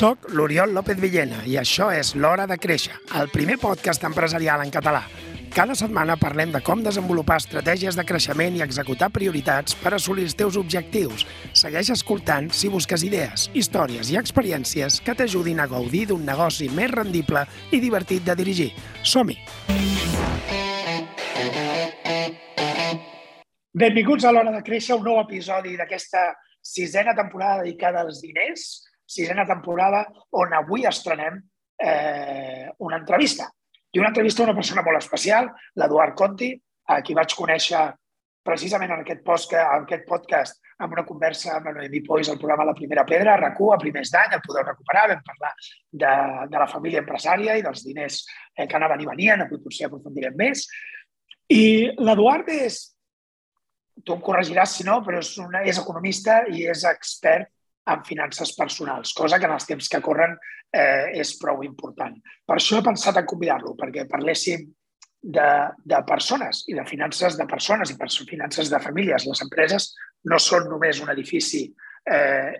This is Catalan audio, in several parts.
Soc l'Oriol López Villena i això és L'Hora de Créixer, el primer podcast empresarial en català. Cada setmana parlem de com desenvolupar estratègies de creixement i executar prioritats per assolir els teus objectius. Segueix escoltant si busques idees, històries i experiències que t'ajudin a gaudir d'un negoci més rendible i divertit de dirigir. Som-hi! Benvinguts a l'Hora de Créixer, un nou episodi d'aquesta sisena temporada dedicada als diners, sisena temporada on avui estrenem eh, una entrevista. I una entrevista a una persona molt especial, l'Eduard Conti, a qui vaig conèixer precisament en aquest, post, en aquest podcast amb una conversa amb la Noemi Pois al programa La Primera Pedra, a rac a primers d'any, el podeu recuperar, vam parlar de, de la família empresària i dels diners eh, que anaven i venien, avui potser aprofundirem més. I l'Eduard és, tu em corregiràs si no, però és, una, és economista i és expert en finances personals, cosa que en els temps que corren eh, és prou important. Per això he pensat en convidar-lo, perquè parléssim de, de persones i de finances de persones i finances de famílies. Les empreses no són només un edifici eh,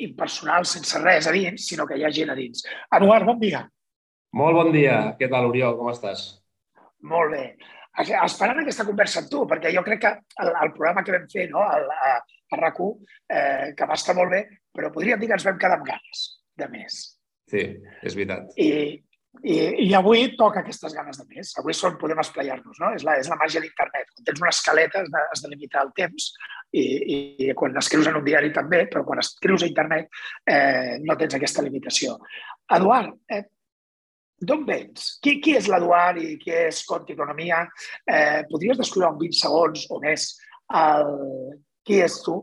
impersonal sense res a dins, sinó que hi ha gent a dins. Eduard, bon dia. Molt bon dia. Què tal, Oriol? Com estàs? Molt bé. Esperant aquesta conversa amb tu, perquè jo crec que el, el programa que vam fer no, el, a, a RAC1, eh, que va estar molt bé, però podríem dir que ens vam quedar amb ganes de més. Sí, és veritat. I, i, i avui toca aquestes ganes de més. Avui són, podem esplaiar-nos, no? És la, és la màgia d'internet. Quan tens una escaleta has de, has de limitar el temps i, i quan escrius en un diari també, però quan escrius a internet eh, no tens aquesta limitació. Eduard, eh, d'on vens? Qui, qui és l'Eduard i qui és Conti Economia? Eh, podries descriure en 20 segons o més el, qui és tu?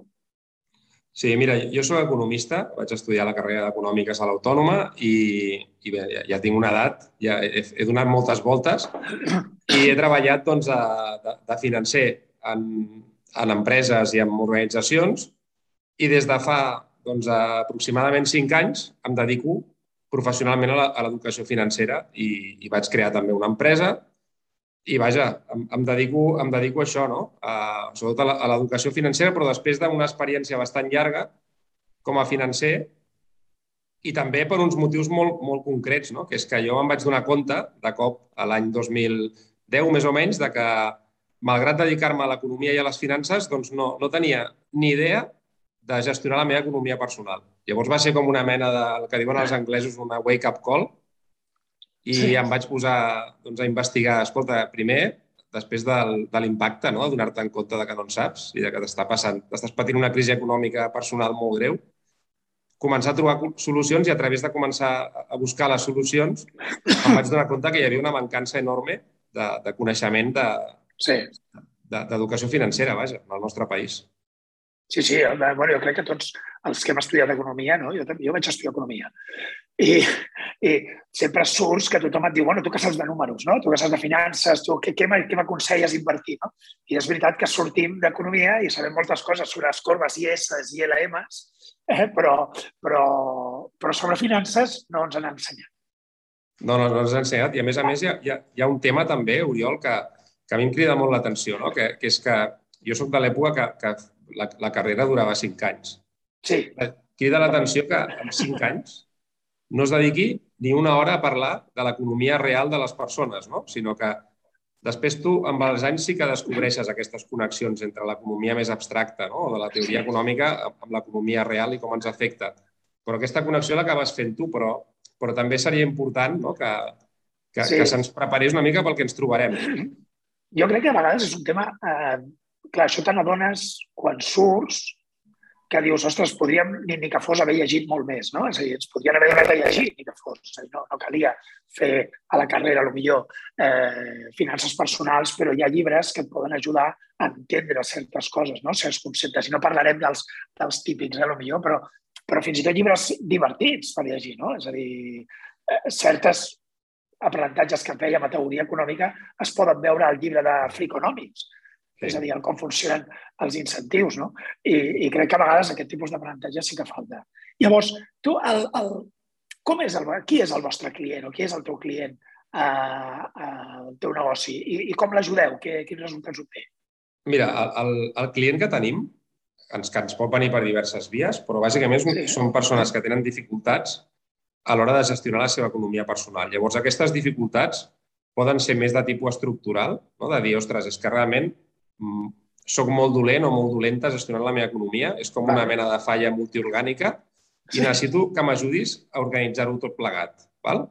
Sí, mira, jo soc economista, vaig estudiar la carrera d'Econòmiques a l'Autònoma i, i bé, ja, ja tinc una edat, ja he, he donat moltes voltes i he treballat doncs, de, de, de financer en, en empreses i en organitzacions i des de fa doncs, aproximadament cinc anys em dedico professionalment a l'educació financera i, i vaig crear també una empresa i vaja, em, em, dedico, em dedico a això, no? A, sobretot a l'educació financera, però després d'una experiència bastant llarga com a financer i també per uns motius molt, molt concrets, no? que és que jo em vaig donar compte de cop a l'any 2010 més o menys de que malgrat dedicar-me a l'economia i a les finances, doncs no, no tenia ni idea de gestionar la meva economia personal. Llavors va ser com una mena de, el que diuen els anglesos, una wake-up call, i sí. em vaig posar doncs, a investigar, escolta, primer, després del, de l'impacte, no? de donar-te en compte de que no en saps i de que t'està passant, t'estàs patint una crisi econòmica personal molt greu, començar a trobar solucions i a través de començar a buscar les solucions em vaig donar compte que hi havia una mancança enorme de, de coneixement d'educació de, de, financera, vaja, en el nostre país. Sí, sí, bueno, jo crec que tots els que hem estudiat economia, no? jo, jo vaig estudiar economia, i, i sempre surts que tothom et diu, bueno, tu que saps de números, no? tu que saps de finances, tu què, què m'aconselles invertir? No? I és veritat que sortim d'economia i sabem moltes coses sobre les corbes IS i LMs, eh? però, però, però sobre finances no ens han ensenyat. No, no, no ens han ensenyat. I a més a més hi ha, hi ha, hi ha un tema també, Oriol, que, que a mi em crida molt l'atenció, no? que, que és que jo sóc de l'època que, que la, la carrera durava cinc anys. Sí. Crida l'atenció que en cinc anys no es dediqui ni una hora a parlar de l'economia real de les persones, no? sinó que després tu, amb els anys, sí que descobreixes aquestes connexions entre l'economia més abstracta, no? de la teoria econòmica, amb l'economia real i com ens afecta. Però aquesta connexió l'acabes fent tu, però, però també seria important no? que, que, sí. que se'ns preparés una mica pel que ens trobarem. Jo crec que a vegades és un tema eh, clar, això te n'adones quan surts que dius, ostres, podríem, ni, ni que fos haver llegit molt més, no? És a dir, ens podrien haver de llegir, ni que fos. És a dir, no, no calia fer a la carrera, a lo millor, eh, finances personals, però hi ha llibres que et poden ajudar a entendre certes coses, no? certs conceptes. I no parlarem dels, dels típics, a lo millor, però, però fins i tot llibres divertits per llegir, no? És a dir, eh, certes aprenentatges que fèiem a teoria econòmica es poden veure al llibre de Freakonomics, és a dir, el com funcionen els incentius, no? I, i crec que a vegades aquest tipus d'aprenentatge sí que falta. Llavors, tu, el, el, com és el, qui és el vostre client o qui és el teu client al teu negoci i, i com l'ajudeu? Quins resultats obté? Mira, el, el, el client que tenim ens, que ens pot venir per diverses vies, però bàsicament sí. són persones que tenen dificultats a l'hora de gestionar la seva economia personal. Llavors, aquestes dificultats poden ser més de tipus estructural, no? de dir, ostres, és que realment sóc molt dolent o molt dolenta gestionant la meva economia, és com una mena de falla multiorgànica i necessito que m'ajudis a organitzar-ho tot plegat. Val?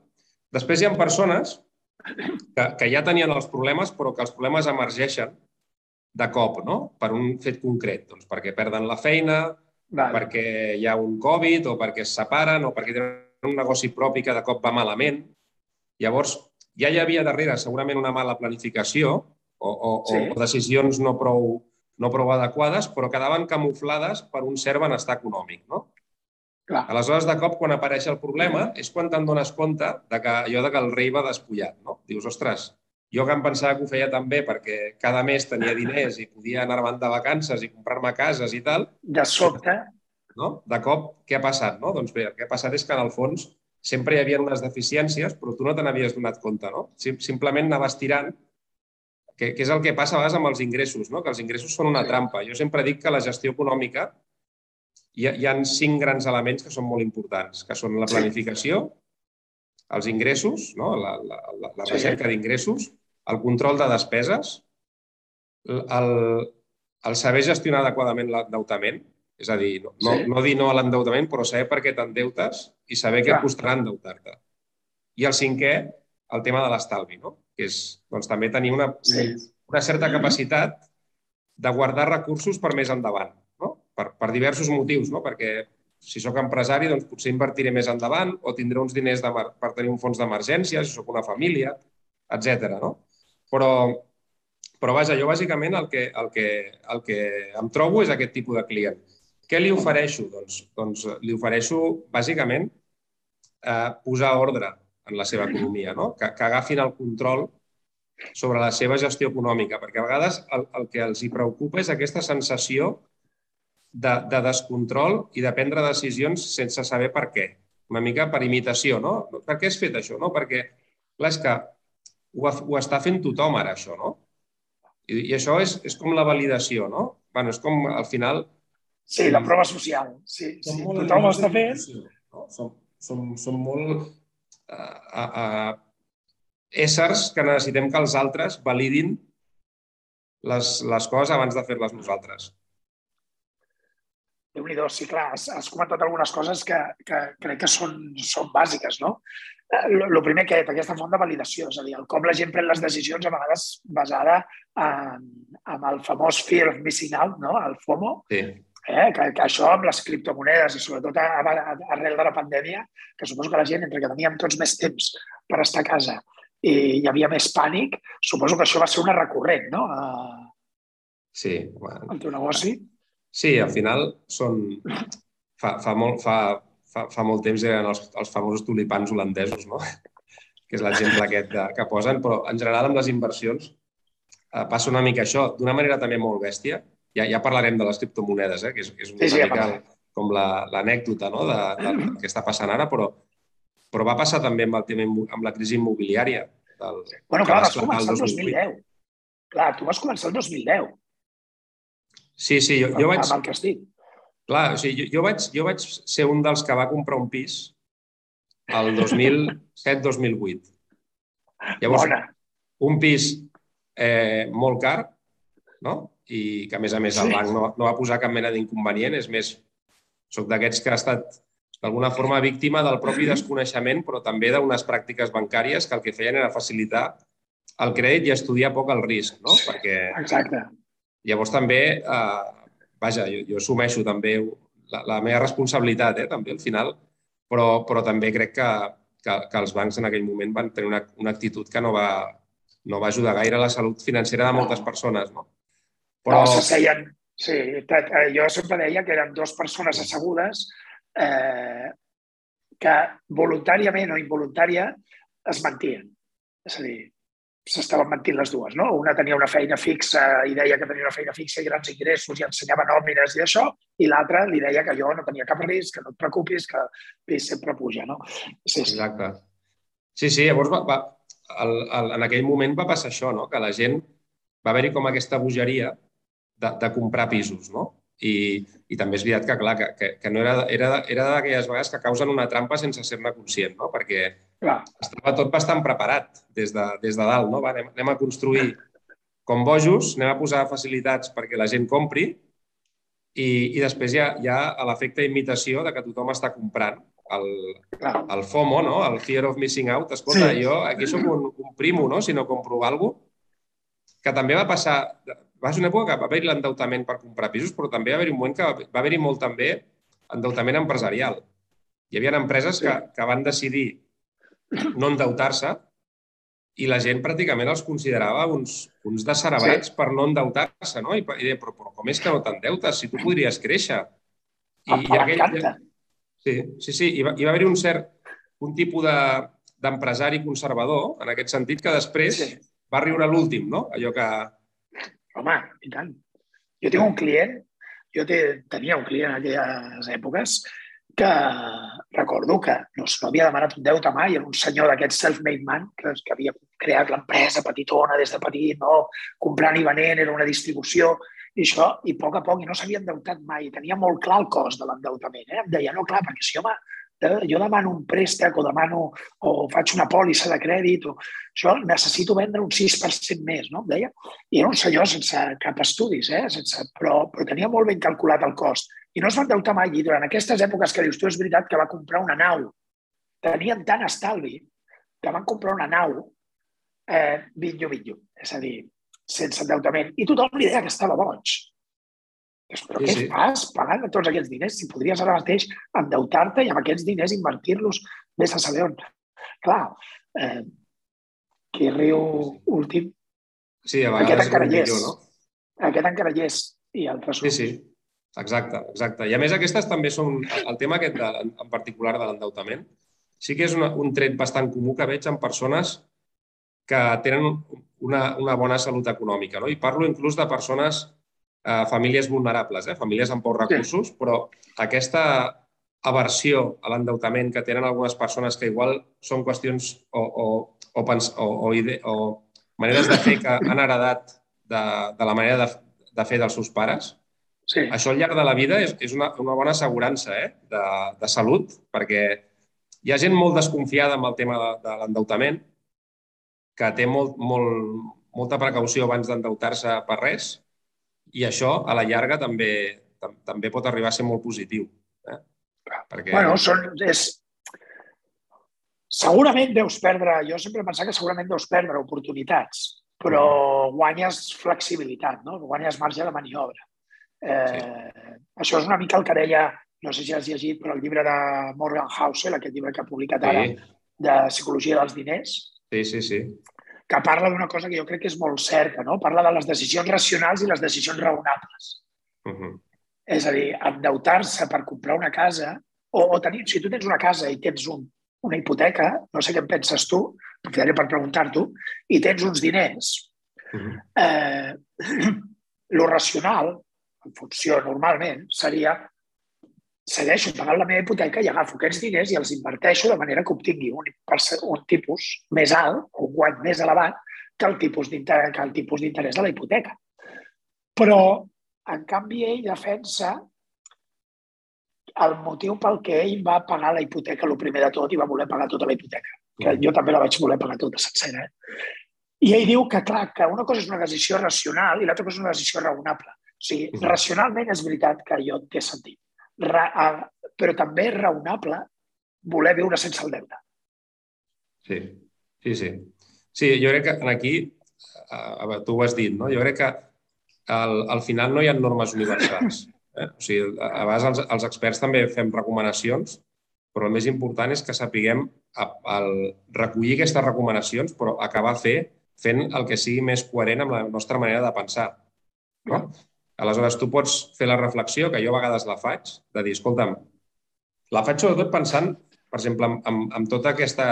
Després hi ha persones que, que ja tenien els problemes, però que els problemes emergeixen de cop, no? per un fet concret, doncs perquè perden la feina, vale. perquè hi ha un Covid o perquè es separen o perquè tenen un negoci propi que de cop va malament. Llavors, ja hi havia darrere segurament una mala planificació o, o, sí. o decisions no prou, no prou adequades, però quedaven camuflades per un cert benestar econòmic. No? Clar. Aleshores, de cop, quan apareix el problema, és quan te'n dones compte de que allò de que el rei va despullat. No? Dius, ostres, jo que em pensava que ho feia també perquè cada mes tenia diners i podia anar-me'n de vacances i comprar-me cases i tal. De sobte, no? De cop, què ha passat? No? Doncs bé, el que ha passat és que, en el fons, sempre hi havia unes deficiències, però tu no te n'havies donat compte. No? Simplement anaves tirant, que, que és el que passa a vegades amb els ingressos, no? que els ingressos són una trampa. Jo sempre dic que la gestió econòmica hi ha, hi ha cinc grans elements que són molt importants, que són la planificació, els ingressos, no? la, la, la, la recerca d'ingressos, el control de despeses, el, el saber gestionar adequadament l'endeutament, és a dir, no, no, sí. no dir no a l'endeutament, però saber per què t'endeutes i saber què et costarà endeutar-te. I el cinquè, el tema de l'estalvi, no? Que és doncs, també tenir una, sí. una certa capacitat de guardar recursos per més endavant, no? per, per diversos motius, no? perquè si sóc empresari, doncs potser invertiré més endavant o tindré uns diners de, per tenir un fons d'emergència, si sóc una família, etc. No? Però, però vaja, jo bàsicament el que, el, que, el que em trobo és aquest tipus de client. Què li ofereixo? Doncs, doncs li ofereixo, bàsicament, eh, posar ordre en la seva economia, no? que, que agafin el control sobre la seva gestió econòmica, perquè a vegades el, el que els hi preocupa és aquesta sensació de, de descontrol i de prendre decisions sense saber per què. Una mica per imitació, no? Per què has fet això? No? Perquè, clar, és que ho, ho està fent tothom ara, això, no? I, i això és, és com la validació, no? bueno, és com, al final, Sí, la prova social. Sí, sí. Tothom ho està fent. No? Som, som, som molt uh, uh, éssers que necessitem que els altres validin les, les coses abans de fer-les nosaltres. déu nhi sí, clar, has, has comentat algunes coses que, que crec que són, són bàsiques, no? El primer que és aquesta font de validació, és a dir, el com la gent pren les decisions a vegades basada en, en el famós fear of missing out, no? el FOMO, sí. Eh? Que, que això amb les criptomonedes i sobretot arrel de la pandèmia, que suposo que la gent, entre que teníem tots més temps per estar a casa i hi havia més pànic, suposo que això va ser una recurrent, no? A... Sí. Bueno, el teu negoci. Sí, al final són... Fa, fa, molt, fa, fa, fa molt temps eren els, els famosos tulipans holandesos, no? que és l'exemple aquest de, que posen, però en general amb les inversions eh, passa una mica això, d'una manera també molt bèstia, ja, ja parlarem de les criptomonedes, eh, que és, és una sí, sí, mica ja com l'anècdota no? de, de, del que està passant ara, però, però va passar també amb, el tema, amb la crisi immobiliària. Del, bueno, clar, vas començar el 2010. Clar, tu vas començar el 2010. Sí, sí, jo, jo vaig... Amb el estic. Clar, o sigui, jo, jo, vaig, jo vaig ser un dels que va comprar un pis el 2007-2008. Llavors, Bona. un pis eh, molt car, no? i que, a més a més, el banc no, no va posar cap mena d'inconvenient. És més, sóc d'aquests que ha estat d'alguna forma víctima del propi desconeixement, però també d'unes pràctiques bancàries que el que feien era facilitar el crèdit i estudiar poc el risc, no? Perquè Exacte. Llavors també, eh, vaja, jo, jo assumeixo també la, la meva responsabilitat, eh, també al final, però, però també crec que, que, que els bancs en aquell moment van tenir una, una actitud que no va, no va ajudar gaire a la salut financera de moltes persones, no? Però... No, s'asseien... Sí, eh, jo sempre deia que eren dues persones assegudes eh, que voluntàriament o involuntària es mentien. És a dir, s'estaven mentint les dues. No? Una tenia una feina fixa i deia que tenia una feina fixa i grans ingressos i ensenyava nòmines i això, i l'altra li deia que jo no tenia cap risc, que no et preocupis, que pis sempre puja. No? Sí, sí. Exacte. Sí, sí, llavors va, va, el, el, en aquell moment va passar això, no? que la gent va haver-hi com aquesta bogeria de, de comprar pisos, no? I, i també és veritat que, clar, que, que, que no era, era, era d'aquelles vegades que causen una trampa sense ser-ne conscient, no? perquè clar. estava tot bastant preparat des de, des de dalt. No? Va, anem, anem a construir com bojos, anem a posar facilitats perquè la gent compri i, i després hi ha, hi ha l'efecte imitació de que tothom està comprant el, el FOMO, no? el Fear of Missing Out. Escolta, sí. jo aquí sóc un, un primo, no? si no compro alguna cosa, que també va passar... Va ser una època que va haver-hi l'endeutament per comprar pisos, però també va haver-hi un moment que va haver-hi molt també endeutament empresarial. Hi havia empreses que, que van decidir no endeutar-se i la gent pràcticament els considerava uns, uns descerebrats sí. per no endeutar-se, no? I, i deia, però, però com és que no t'endeutes? Si tu podries créixer. I, i aquell, sí, sí, sí. I va, hi va haver un cert, un tipus d'empresari de, conservador, en aquest sentit, que després sí. va riure l'últim, no? Allò que... Home, i tant. Jo tinc un client, jo te, tenia un client en aquelles èpoques que recordo que no, no havia demanat un deute mai, era un senyor d'aquest self-made man que, que havia creat l'empresa petitona des de petit, no? comprant i venent, era una distribució, i això, i a poc a poc, i no s'havia endeutat mai, tenia molt clar el cost de l'endeutament. Eh? Em deia, no, clar, perquè si Eh, jo demano un préstec o demano o faig una pòlissa de crèdit o això necessito vendre un 6% més, no? Deia. I era un senyor sense cap estudis, eh? sense, però, però tenia molt ben calculat el cost. I no es va endeutar mai. I durant aquestes èpoques que dius tu, és veritat que va comprar una nau. Tenien tant estalvi que van comprar una nau eh, vinyo, vinyo. És a dir, sense endeutament. I tothom li deia que estava boig. Però sí, què sí. fas pagant tots aquests diners si podries ara mateix endeutar-te i amb aquests diners invertir-los més a saber on? Clar, eh, qui riu últim... Sí, a vegades aquest encara hi és. no? Aquest encara hi és i altres... Sí, sí, exacte, exacte. I a més aquestes també són... El tema aquest de, en particular de l'endeutament sí que és una, un tret bastant comú que veig en persones que tenen una, una bona salut econòmica. No? I parlo inclús de persones eh, famílies vulnerables, eh, famílies amb pocs recursos, sí. però aquesta aversió a l'endeutament que tenen algunes persones que igual són qüestions o, o, o, pens, o, o, ide, o maneres de fer que han heredat de, de la manera de, de fer dels seus pares, sí. això al llarg de la vida és, és una, una bona assegurança eh, de, de salut, perquè hi ha gent molt desconfiada amb el tema de, de l'endeutament, que té molt, molt, molta precaució abans d'endeutar-se per res, i això, a la llarga, també, també pot arribar a ser molt positiu. Eh? Perquè... Bueno, són, és... Segurament deus perdre, jo sempre he pensat que segurament deus perdre oportunitats, però mm. guanyes flexibilitat, no? guanyes marge de maniobra. Eh, sí. Això és una mica el que deia, no sé si has llegit, però el llibre de Morgan Housel, aquest llibre que ha publicat ara, sí. de psicologia dels diners. Sí, sí, sí que parla d'una cosa que jo crec que és molt certa, no? Parla de les decisions racionals i les decisions raonables. Uh -huh. És a dir, endeutar-se per comprar una casa o, o tenir, si tu tens una casa i tens un, una hipoteca, no sé què en penses tu, aprofitaré per preguntar-t'ho, i tens uns diners, uh -huh. eh, lo racional, en funció normalment, seria segueixo pagant la meva hipoteca i agafo aquests diners i els inverteixo de manera que obtingui un, un tipus més alt, un guany més elevat que el tipus d'interès de la hipoteca. Però, en canvi, ell defensa el motiu pel que ell va pagar la hipoteca el primer de tot i va voler pagar tota la hipoteca. Que jo també la vaig voler pagar tota sencera. Eh? I ell diu que, clar, que una cosa és una decisió racional i l'altra cosa és una decisió raonable. O sigui, racionalment és veritat que allò té sentit però també és raonable voler viure sense el deute. Sí, sí, sí. Sí, jo crec que aquí, a tu ho has dit, no? jo crec que al, al final no hi ha normes universals. Eh? O sigui, a vegades els, els experts també fem recomanacions, però el més important és que sapiguem el, recollir aquestes recomanacions, però acabar fer, fent el que sigui més coherent amb la nostra manera de pensar. No? Aleshores, tu pots fer la reflexió, que jo a vegades la faig, de dir, escolta'm, la faig sobretot pensant, per exemple, amb, amb tota aquesta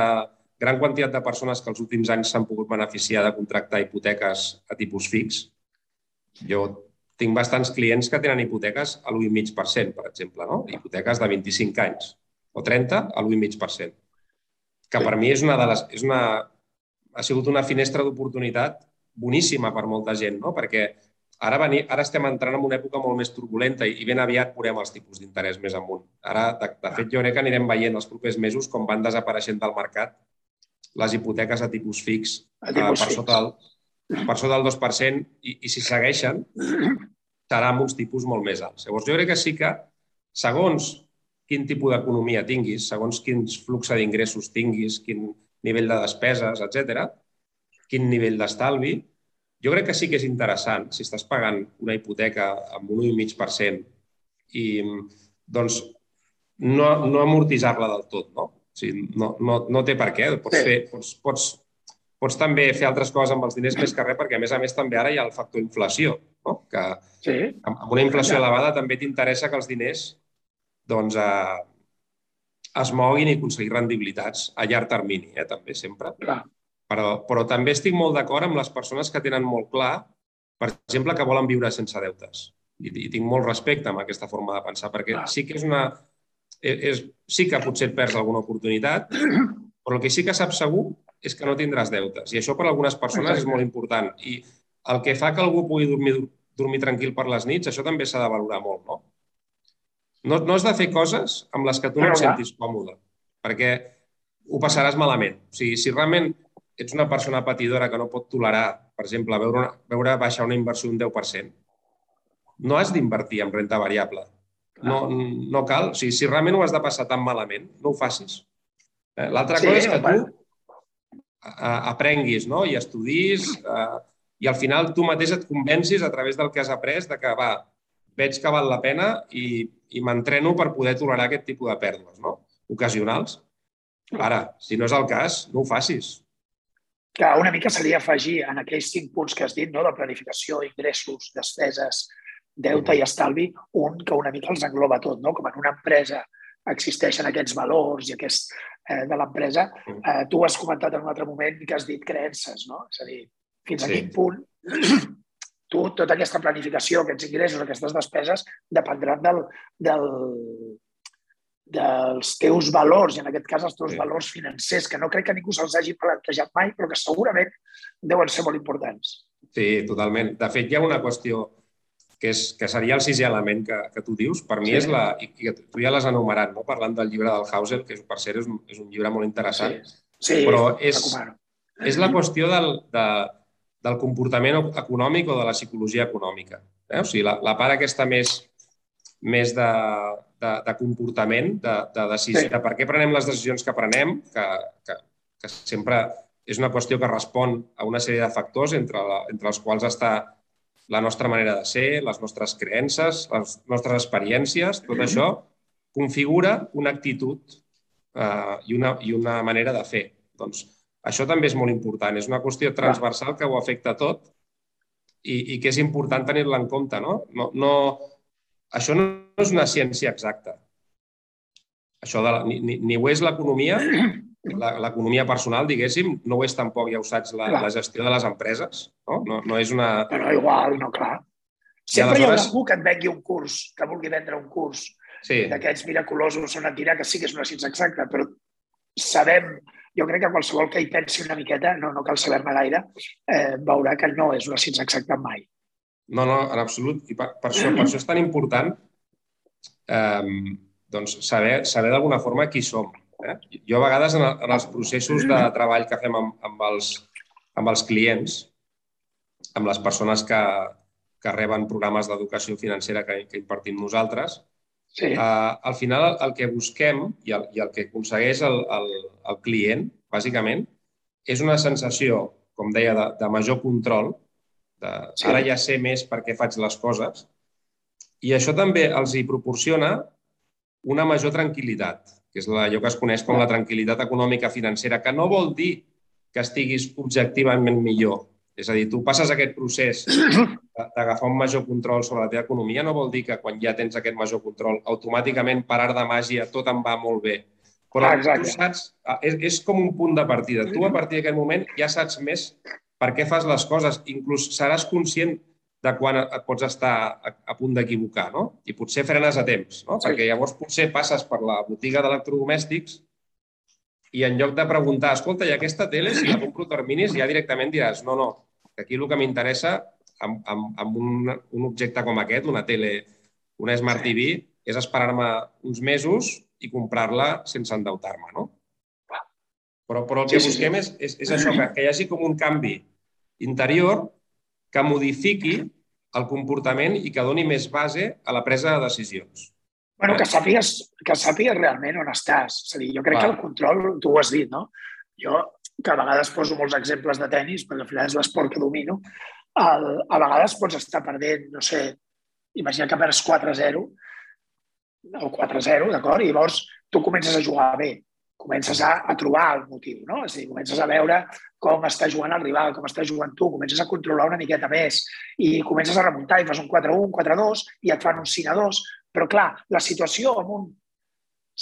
gran quantitat de persones que els últims anys s'han pogut beneficiar de contractar hipoteques a tipus fix. Jo tinc bastants clients que tenen hipoteques a l'1,5%, per exemple, no? hipoteques de 25 anys o 30 a l'1,5%, que per mi és una de les, és una, ha sigut una finestra d'oportunitat boníssima per molta gent, no? perquè Ara, veni, ara estem entrant en una època molt més turbulenta i, i ben aviat veurem els tipus d'interès més amunt. Ara, de, de fet, jo crec que anirem veient els propers mesos com van desapareixent del mercat les hipoteques a tipus fix, a tipus eh, per, fix. Sota el, per sota del 2% i, i si segueixen serà amb uns tipus molt més alts. Llavors, jo crec que sí que, segons quin tipus d'economia tinguis, segons quins flux d'ingressos tinguis, quin nivell de despeses, etc, quin nivell d'estalvi, jo crec que sí que és interessant, si estàs pagant una hipoteca amb un 1,5% i doncs no, no amortitzar-la del tot, no? O sigui, no, no, no té per què. Pots, fer, pots, pots, pots també fer altres coses amb els diners més que res, perquè a més a més també ara hi ha el factor inflació, no? que sí. amb una inflació elevada també t'interessa que els diners doncs, eh, es moguin i aconseguir rendibilitats a llarg termini, eh, també, sempre. Clar. Però, però també estic molt d'acord amb les persones que tenen molt clar, per exemple, que volen viure sense deutes. I, i tinc molt respecte amb aquesta forma de pensar, perquè Clar. sí que és una... És, és, sí que potser et perds alguna oportunitat, però el que sí que saps segur és que no tindràs deutes. I això per a algunes persones Exacte. és molt important. I el que fa que algú pugui dormir, dormir tranquil per les nits, això també s'ha de valorar molt, no? No, no has de fer coses amb les que tu no et sentis còmode, perquè ho passaràs malament. O sigui, si realment ets una persona patidora que no pot tolerar, per exemple, veure, una, veure baixar una inversió un 10%, no has d'invertir en renta variable. No, no cal. O sigui, si realment ho has de passar tan malament, no ho facis. Eh, l'altra sí, cosa és que tu aprenguis no? i estudis eh, i al final tu mateix et convencis a través del que has après de que va, veig que val la pena i, i m'entreno per poder tolerar aquest tipus de pèrdues no? ocasionals. Ara, si no és el cas, no ho facis que una mica seria afegir en aquells cinc punts que has dit, no? de planificació, ingressos, despeses, deute i estalvi, un que una mica els engloba tot, no? com en una empresa existeixen aquests valors i aquest eh, de l'empresa. Eh, tu has comentat en un altre moment que has dit creences, no? És a dir, fins a sí. quin punt tu, tota aquesta planificació, aquests ingressos, aquestes despeses, dependran del, del, dels teus valors, i en aquest cas els teus sí. valors financers, que no crec que ningú se'ls hagi plantejat mai, però que segurament deuen ser molt importants. Sí, totalment. De fet, hi ha una qüestió que, és, que seria el sisè element que, que tu dius. Per mi sí. és la... I, i tu ja l'has enumerat, no? parlant del llibre del Hausel, que per cert és un, és un llibre molt interessant. Sí, sí però és, és la qüestió del, de, del comportament econòmic o de la psicologia econòmica. Eh? O sigui, la, la part aquesta més, més de, de, de comportament, de, de decisió, sí. de per què prenem les decisions que prenem, que, que, que sempre és una qüestió que respon a una sèrie de factors entre, la, entre els quals està la nostra manera de ser, les nostres creences, les nostres experiències, tot mm-hmm. això configura una actitud eh, i, una, i una manera de fer. Doncs això també és molt important. És una qüestió transversal que ho afecta tot i, i que és important tenir-la en compte. No? No, no, això no és una ciència exacta. Això de la, ni, ni, ni ho és l'economia, l'economia personal, diguéssim, no ho és tampoc, ja ho saps, la, la gestió de les empreses. No, no, no és una... Però igual, no, clar. Sempre aleshores... hi haurà algú que et vengui un curs, que vulgui vendre un curs sí. d'aquests miraculosos on et dirà que sí que és una ciència exacta, però sabem, jo crec que qualsevol que hi pensi una miqueta, no, no cal saber-ne gaire, eh, veurà que no és una ciència exacta mai. No, no, en absolut. I per, per, això, per això és tan important eh, doncs saber, saber d'alguna forma qui som. Eh? Jo a vegades en, en els processos de treball que fem amb, amb, els, amb els clients, amb les persones que, que reben programes d'educació financera que, que impartim nosaltres, sí. eh, al final el, el que busquem i el, i el que aconsegueix el, el, el client, bàsicament, és una sensació, com deia, de, de major control de, sí. Ara ja sé més per què faig les coses. I això també els hi proporciona una major tranquil·litat, que és allò que es coneix com la tranquil·litat econòmica financera, que no vol dir que estiguis objectivament millor. És a dir, tu passes aquest procés d'agafar un major control sobre la teva economia, no vol dir que quan ja tens aquest major control, automàticament, per art de màgia, tot em va molt bé. Però ah, tu saps, és, és com un punt de partida. Tu, a partir d'aquest moment, ja saps més per què fas les coses. Inclús seràs conscient de quan et pots estar a, a punt d'equivocar, no? I potser frenes a temps, no? Sí. Perquè llavors potser passes per la botiga d'electrodomèstics i en lloc de preguntar, escolta, i aquesta tele, si la compro terminis, ja directament diràs, no, no, que aquí el que m'interessa amb, amb, amb un, un objecte com aquest, una tele, una Smart sí. TV, és esperar-me uns mesos i comprar-la sense endeutar-me, no? Però, però el que sí, busquem sí. és, és, és això, que, que hi hagi com un canvi interior que modifiqui el comportament i que doni més base a la presa de decisions. Bueno, que sàpigues, que sàpigues realment on estàs. És a dir, jo crec Clar. que el control, tu ho has dit, no? Jo, que a vegades poso molts exemples de tennis, perquè al final és l'esport que domino, el, a vegades pots estar perdent, no sé, imagina que perds 4-0 o 4-0, d'acord? I llavors tu comences a jugar bé, comences a, a trobar el motiu, no? És a dir, comences a veure com està jugant el rival, com està jugant tu, comences a controlar una miqueta més i comences a remuntar i fas un 4-1, 4-2 i et fan un 5-2. Però, clar, la situació amb un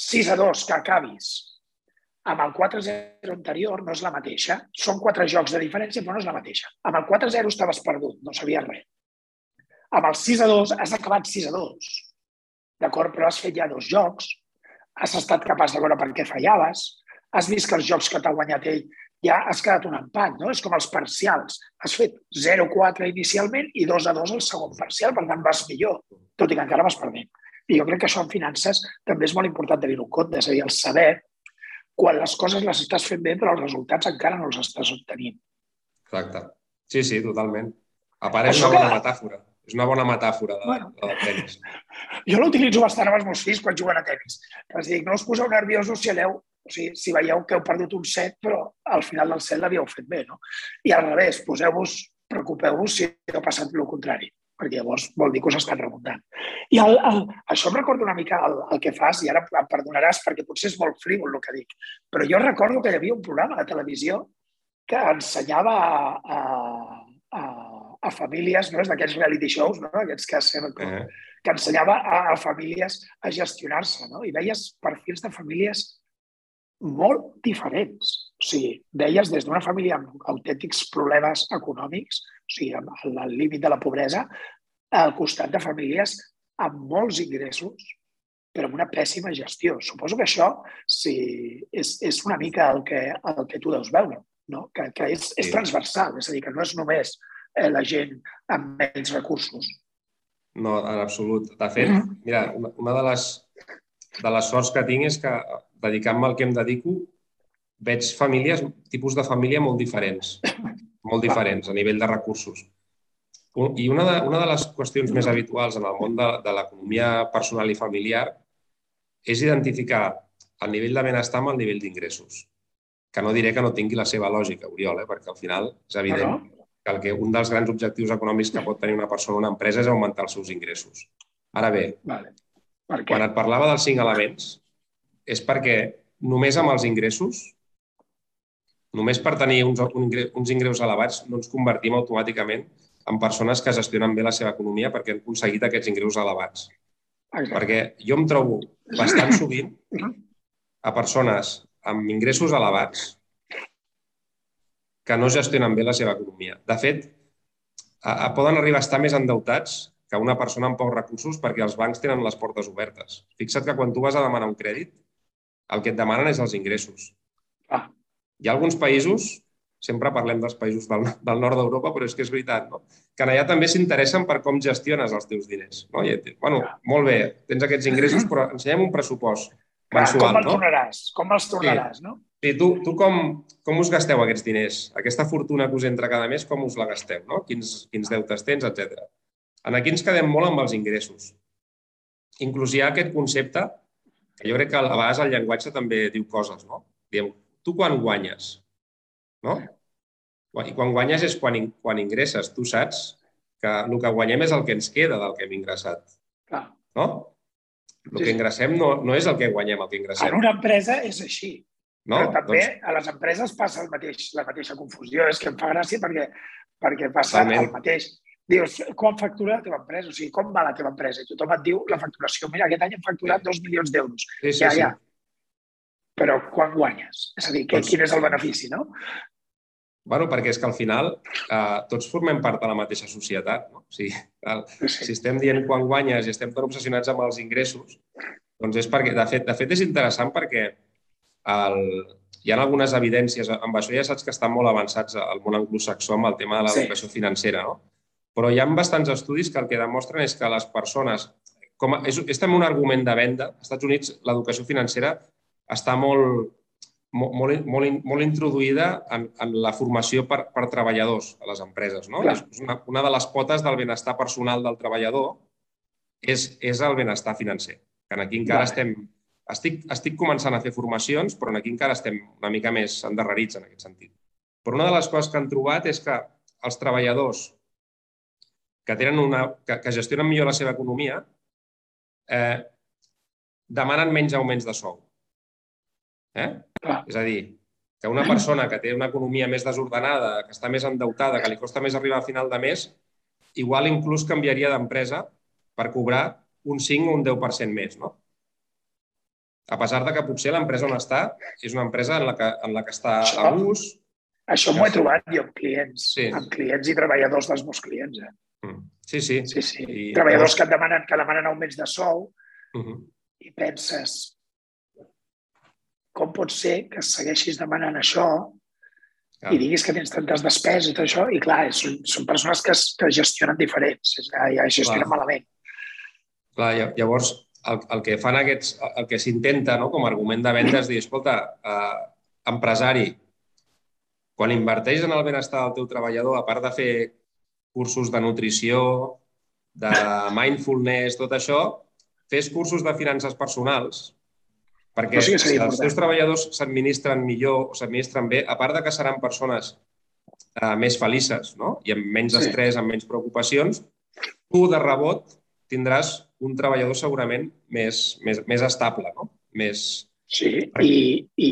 6-2 que acabis amb el 4-0 anterior no és la mateixa. Són quatre jocs de diferència, però no és la mateixa. Amb el 4-0 estaves perdut, no sabies res. Amb el 6-2 has acabat 6-2. D'acord? Però has fet ja dos jocs, has estat capaç de veure per què fallaves, has vist que els jocs que t'ha guanyat ell ja has quedat un empat, no? És com els parcials. Has fet 0-4 inicialment i 2-2 al segon parcial, per tant vas millor, tot i que encara vas perdent. I jo crec que això en finances també és molt important tenir-ho en compte, és a dir, el saber quan les coses les estàs fent bé però els resultats encara no els estàs obtenint. Exacte. Sí, sí, totalment. A part, és una bona que... metàfora. És una bona metàfora de, bueno, de, tenis. Jo l'utilitzo bastant amb els meus fills quan juguen a tenis. És dir, no us poseu nerviosos si aneu, o sigui, si veieu que heu perdut un set, però al final del set l'havíeu fet bé, no? I al revés, poseu-vos, preocupeu-vos si heu passat el contrari perquè llavors vol dir que us estan remuntant. I el, el, això em recorda una mica el, el que fas, i ara em perdonaràs perquè potser és molt frívol el que dic, però jo recordo que hi havia un programa de televisió que ensenyava a, a, a famílies, no? d'aquests reality shows, no? aquests que, eh. que ensenyava a, a famílies a gestionar-se, no? i veies perfils de famílies molt diferents. O sigui, veies des d'una família amb autèntics problemes econòmics, o sigui, al límit de la pobresa, al costat de famílies amb molts ingressos, però amb una pèssima gestió. Suposo que això sí, és, és una mica el que, el que tu deus veure, no? que, que és, és transversal, és a dir, que no és només eh, la gent amb menys recursos. No, en absolut. De fet, mm-hmm. mira, una, una de, les, de les sorts que tinc és que, dedicant-me al que em dedico, veig famílies, tipus de família molt diferents molt diferents a nivell de recursos. I una de, una de les qüestions més habituals en el món de, de l'economia personal i familiar és identificar el nivell de benestar amb el nivell d'ingressos. Que no diré que no tingui la seva lògica, Oriol, eh? perquè al final és evident que, el que un dels grans objectius econòmics que pot tenir una persona o una empresa és augmentar els seus ingressos. Ara bé, vale. quan et parlava dels cinc elements, és perquè només amb els ingressos només per tenir uns, uns ingressos elevats no ens convertim automàticament en persones que gestionen bé la seva economia perquè han aconseguit aquests ingressos elevats. Exacte. Perquè jo em trobo bastant sovint a persones amb ingressos elevats que no gestionen bé la seva economia. De fet, a, a, poden arribar a estar més endeutats que una persona amb pocs recursos perquè els bancs tenen les portes obertes. Fixa't que quan tu vas a demanar un crèdit, el que et demanen és els ingressos. Ah. Hi ha alguns països, sempre parlem dels països del, del nord d'Europa, però és que és veritat, no? que allà també s'interessen per com gestiones els teus diners. No? I, bueno, molt bé, tens aquests ingressos, però ensenyem un pressupost mensual. Com els no? tornaràs? Com els tornaràs, sí. no? Sí, tu, tu com, com us gasteu aquests diners? Aquesta fortuna que us entra cada mes, com us la gasteu? No? Quins, quins deutes tens, etc. En aquí ens quedem molt amb els ingressos. Inclús hi ha aquest concepte, que jo crec que a vegades el llenguatge també diu coses, no? Diem, tu quan guanyes, no? I quan guanyes és quan, quan ingresses. Tu saps que el que guanyem és el que ens queda del que hem ingressat. Clar. No? El sí. que ingressem no, no és el que guanyem, el que ingressem. En una empresa és així. No? Però també doncs... a les empreses passa el mateix, la mateixa confusió. És que em fa gràcia perquè, perquè passa Totalment. el mateix. Dius, quan factura la teva empresa? O sigui, com va la teva empresa? I tothom et diu la facturació. Mira, aquest any hem facturat dos milions d'euros. Sí, sí, ja, sí. ja però quan guanyes? És a dir, que, doncs, quin és el benefici, no? Bueno, perquè és que al final eh, tots formem part de la mateixa societat. No? O sigui, el, sí. Si estem dient quan guanyes i estem tan obsessionats amb els ingressos, doncs és perquè, de fet, de fet és interessant perquè el, hi ha algunes evidències, amb això ja saps que estan molt avançats al món anglosaxó amb el tema de l'educació sí. financera, no? Però hi ha bastants estudis que el que demostren és que les persones... Com a, és, és també un argument de venda. Als Estats Units l'educació financera està molt, molt, molt, molt introduïda en, en la formació per, per treballadors a les empreses. No? És una, una de les potes del benestar personal del treballador és, és el benestar financer. Que aquí encara estem... Estic, estic començant a fer formacions, però aquí encara estem una mica més endarrerits en aquest sentit. Però una de les coses que han trobat és que els treballadors que, tenen una, que, que gestionen millor la seva economia eh, demanen menys augments de sou. Eh? És a dir, que una persona que té una economia més desordenada, que està més endeutada, que li costa més arribar a final de mes, igual inclús canviaria d'empresa per cobrar un 5 o un 10% més, no? A pesar de que potser l'empresa on està és una empresa en la que, en la que està això, a gust... Això m'ho he trobat jo amb clients, sí. amb clients i treballadors dels meus clients. Eh? Mm. Sí, sí. sí, sí. I, treballadors que et demanen, que demanen augments de sou uh -huh. i penses com pot ser que segueixis demanant això ah. i diguis que tens tantes despeses i tot això, i clar, són, són persones que, es, que gestionen diferents, ja gestionen clar. malament. Clar, llavors, el, el que fan aquests, el que s'intenta no, com a argument de venda és dir, escolta, eh, empresari, quan inverteix en el benestar del teu treballador, a part de fer cursos de nutrició, de mindfulness, tot això, fes cursos de finances personals, perquè sí si els teus treballadors s'administren millor o s'administren bé, a part de que seran persones eh, més felices no? i amb menys sí. estrès, amb menys preocupacions, tu de rebot tindràs un treballador segurament més, més, més estable, no? Més... Sí, i, i,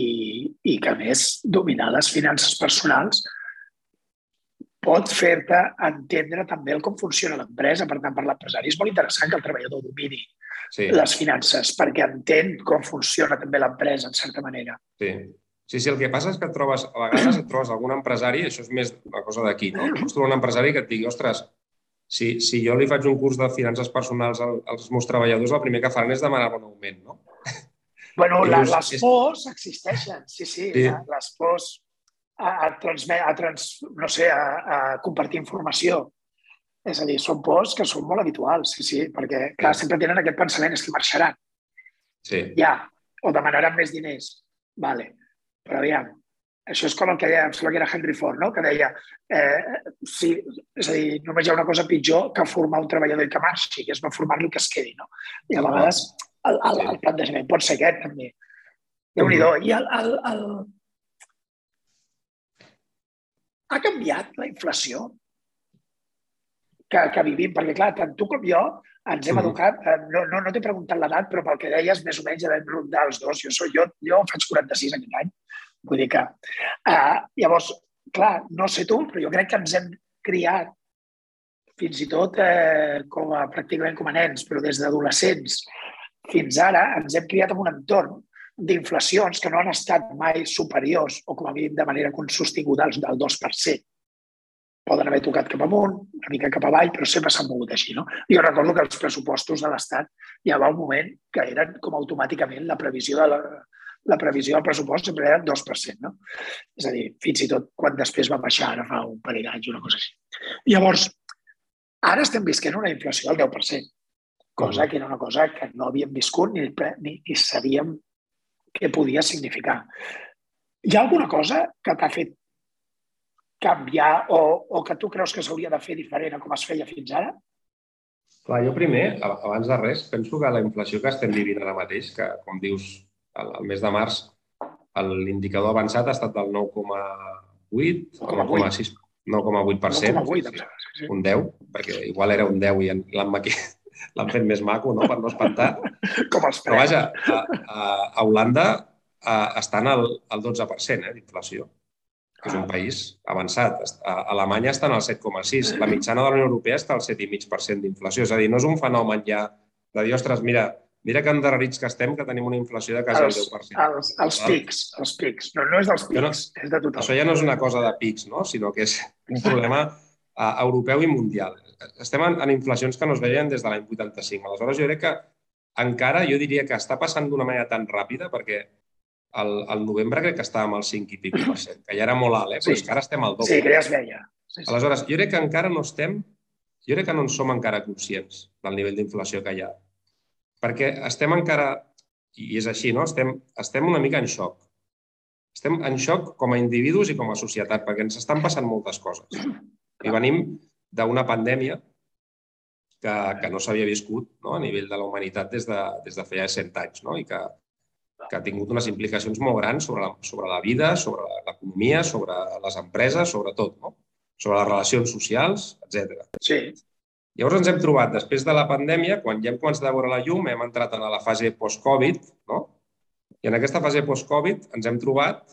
i que a més dominar les finances personals pot fer-te entendre també el com funciona l'empresa. Per tant, per l'empresari és molt interessant que el treballador domini sí. les finances perquè entén com funciona també l'empresa, en certa manera. Sí. Sí, sí, el que passa és que et trobes, a vegades et trobes algun empresari, això és més una cosa d'aquí, no? Et trobes un empresari que et digui, ostres, si, si jo li faig un curs de finances personals als meus treballadors, el primer que faran és demanar un augment, no? Bueno, la, les pors existeixen, sí, sí. sí. Les pors a, a, transmet, a, trans, no sé, a, a compartir informació. És a dir, són pors que són molt habituals, sí, sí, perquè, clar, sempre tenen aquest pensament, és que marxaran. Sí. Ja, o demanaran més diners. Vale. Però aviam, això és com el que deia, em sembla que era Henry Ford, no? que deia, eh, sí, és a dir, només hi ha una cosa pitjor que formar un treballador i que marxi, que és no formar-lo que es quedi. No? I a vegades el, el, el plantejament pot ser aquest, també. déu nhi mm-hmm. I el, el, el... Ha canviat la inflació que, que vivim? Perquè, clar, tant tu com jo ens hem mm. educat, eh, no, no, no t'he preguntat l'edat, però pel que deies, més o menys ja vam rondar els dos. Jo, soc, jo, jo faig 46 aquest any Vull dir que... Uh, llavors, clar, no sé tu, però jo crec que ens hem criat fins i tot eh, com a, pràcticament com a nens, però des d'adolescents fins ara ens hem criat en un entorn d'inflacions que no han estat mai superiors o com a mínim de manera sostinguda del 2%. Poden haver tocat cap amunt, una mica cap avall, però sempre s'han mogut així. No? Jo recordo que els pressupostos de l'Estat ja va un moment que eren com automàticament la previsió de la, la previsió del pressupost sempre era 2%. No? És a dir, fins i tot quan després va baixar, ara fa un parell d'anys, una cosa així. Llavors, ara estem visquent una inflació del 10%, cosa que era una cosa que no havíem viscut ni, ni, ni sabíem què podia significar. Hi ha alguna cosa que t'ha fet canviar o, o que tu creus que s'hauria de fer diferent a com es feia fins ara? Clar, jo primer, abans de res, penso que la inflació que estem vivint ara mateix, que com dius, el, el mes de març l'indicador avançat ha estat del 9,8 o 9,6 9,8%. 9,8, sí. Un 10, perquè igual era un 10 i l'han maqui... l'han fet més maco, no?, per no espantar. Com els Però vaja, a, a, a Holanda a, estan al, al 12% eh, d'inflació, que és un ah. país avançat. A Alemanya estan al 7,6. La mitjana de la Unió Europea està al 7,5% d'inflació. És a dir, no és un fenomen ja de dir, ostres, mira, Mira que endarrerits que estem, que tenim una inflació de quasi el 10%. Els, els pics, els pics. No, no és dels pics, no, és de tothom. Això ja no és una cosa de pics, no? sinó que és un problema uh, europeu i mundial. Estem en, en inflacions que no es veien des de l'any 85. Aleshores, jo crec que encara, jo diria que està passant d'una manera tan ràpida, perquè el, el novembre crec que estàvem al 5 i pico per cent, que ja era molt alt, eh? però sí. és que ara estem al doble. Sí, que ja es veia. Sí, sí. Aleshores, jo crec que encara no estem jo crec que no en som encara conscients del nivell d'inflació que hi ha. Perquè estem encara, i és així, no? estem, estem una mica en xoc. Estem en xoc com a individus i com a societat, perquè ens estan passant moltes coses. I venim d'una pandèmia que, que no s'havia viscut no? a nivell de la humanitat des de, des de feia 100 anys no? i que, que ha tingut unes implicacions molt grans sobre la, sobre la vida, sobre l'economia, sobre les empreses, sobre tot, no? sobre les relacions socials, etc. Sí. Llavors ens hem trobat, després de la pandèmia, quan ja hem començat a veure la llum, hem entrat en la fase post-Covid, no? i en aquesta fase post-Covid ens hem trobat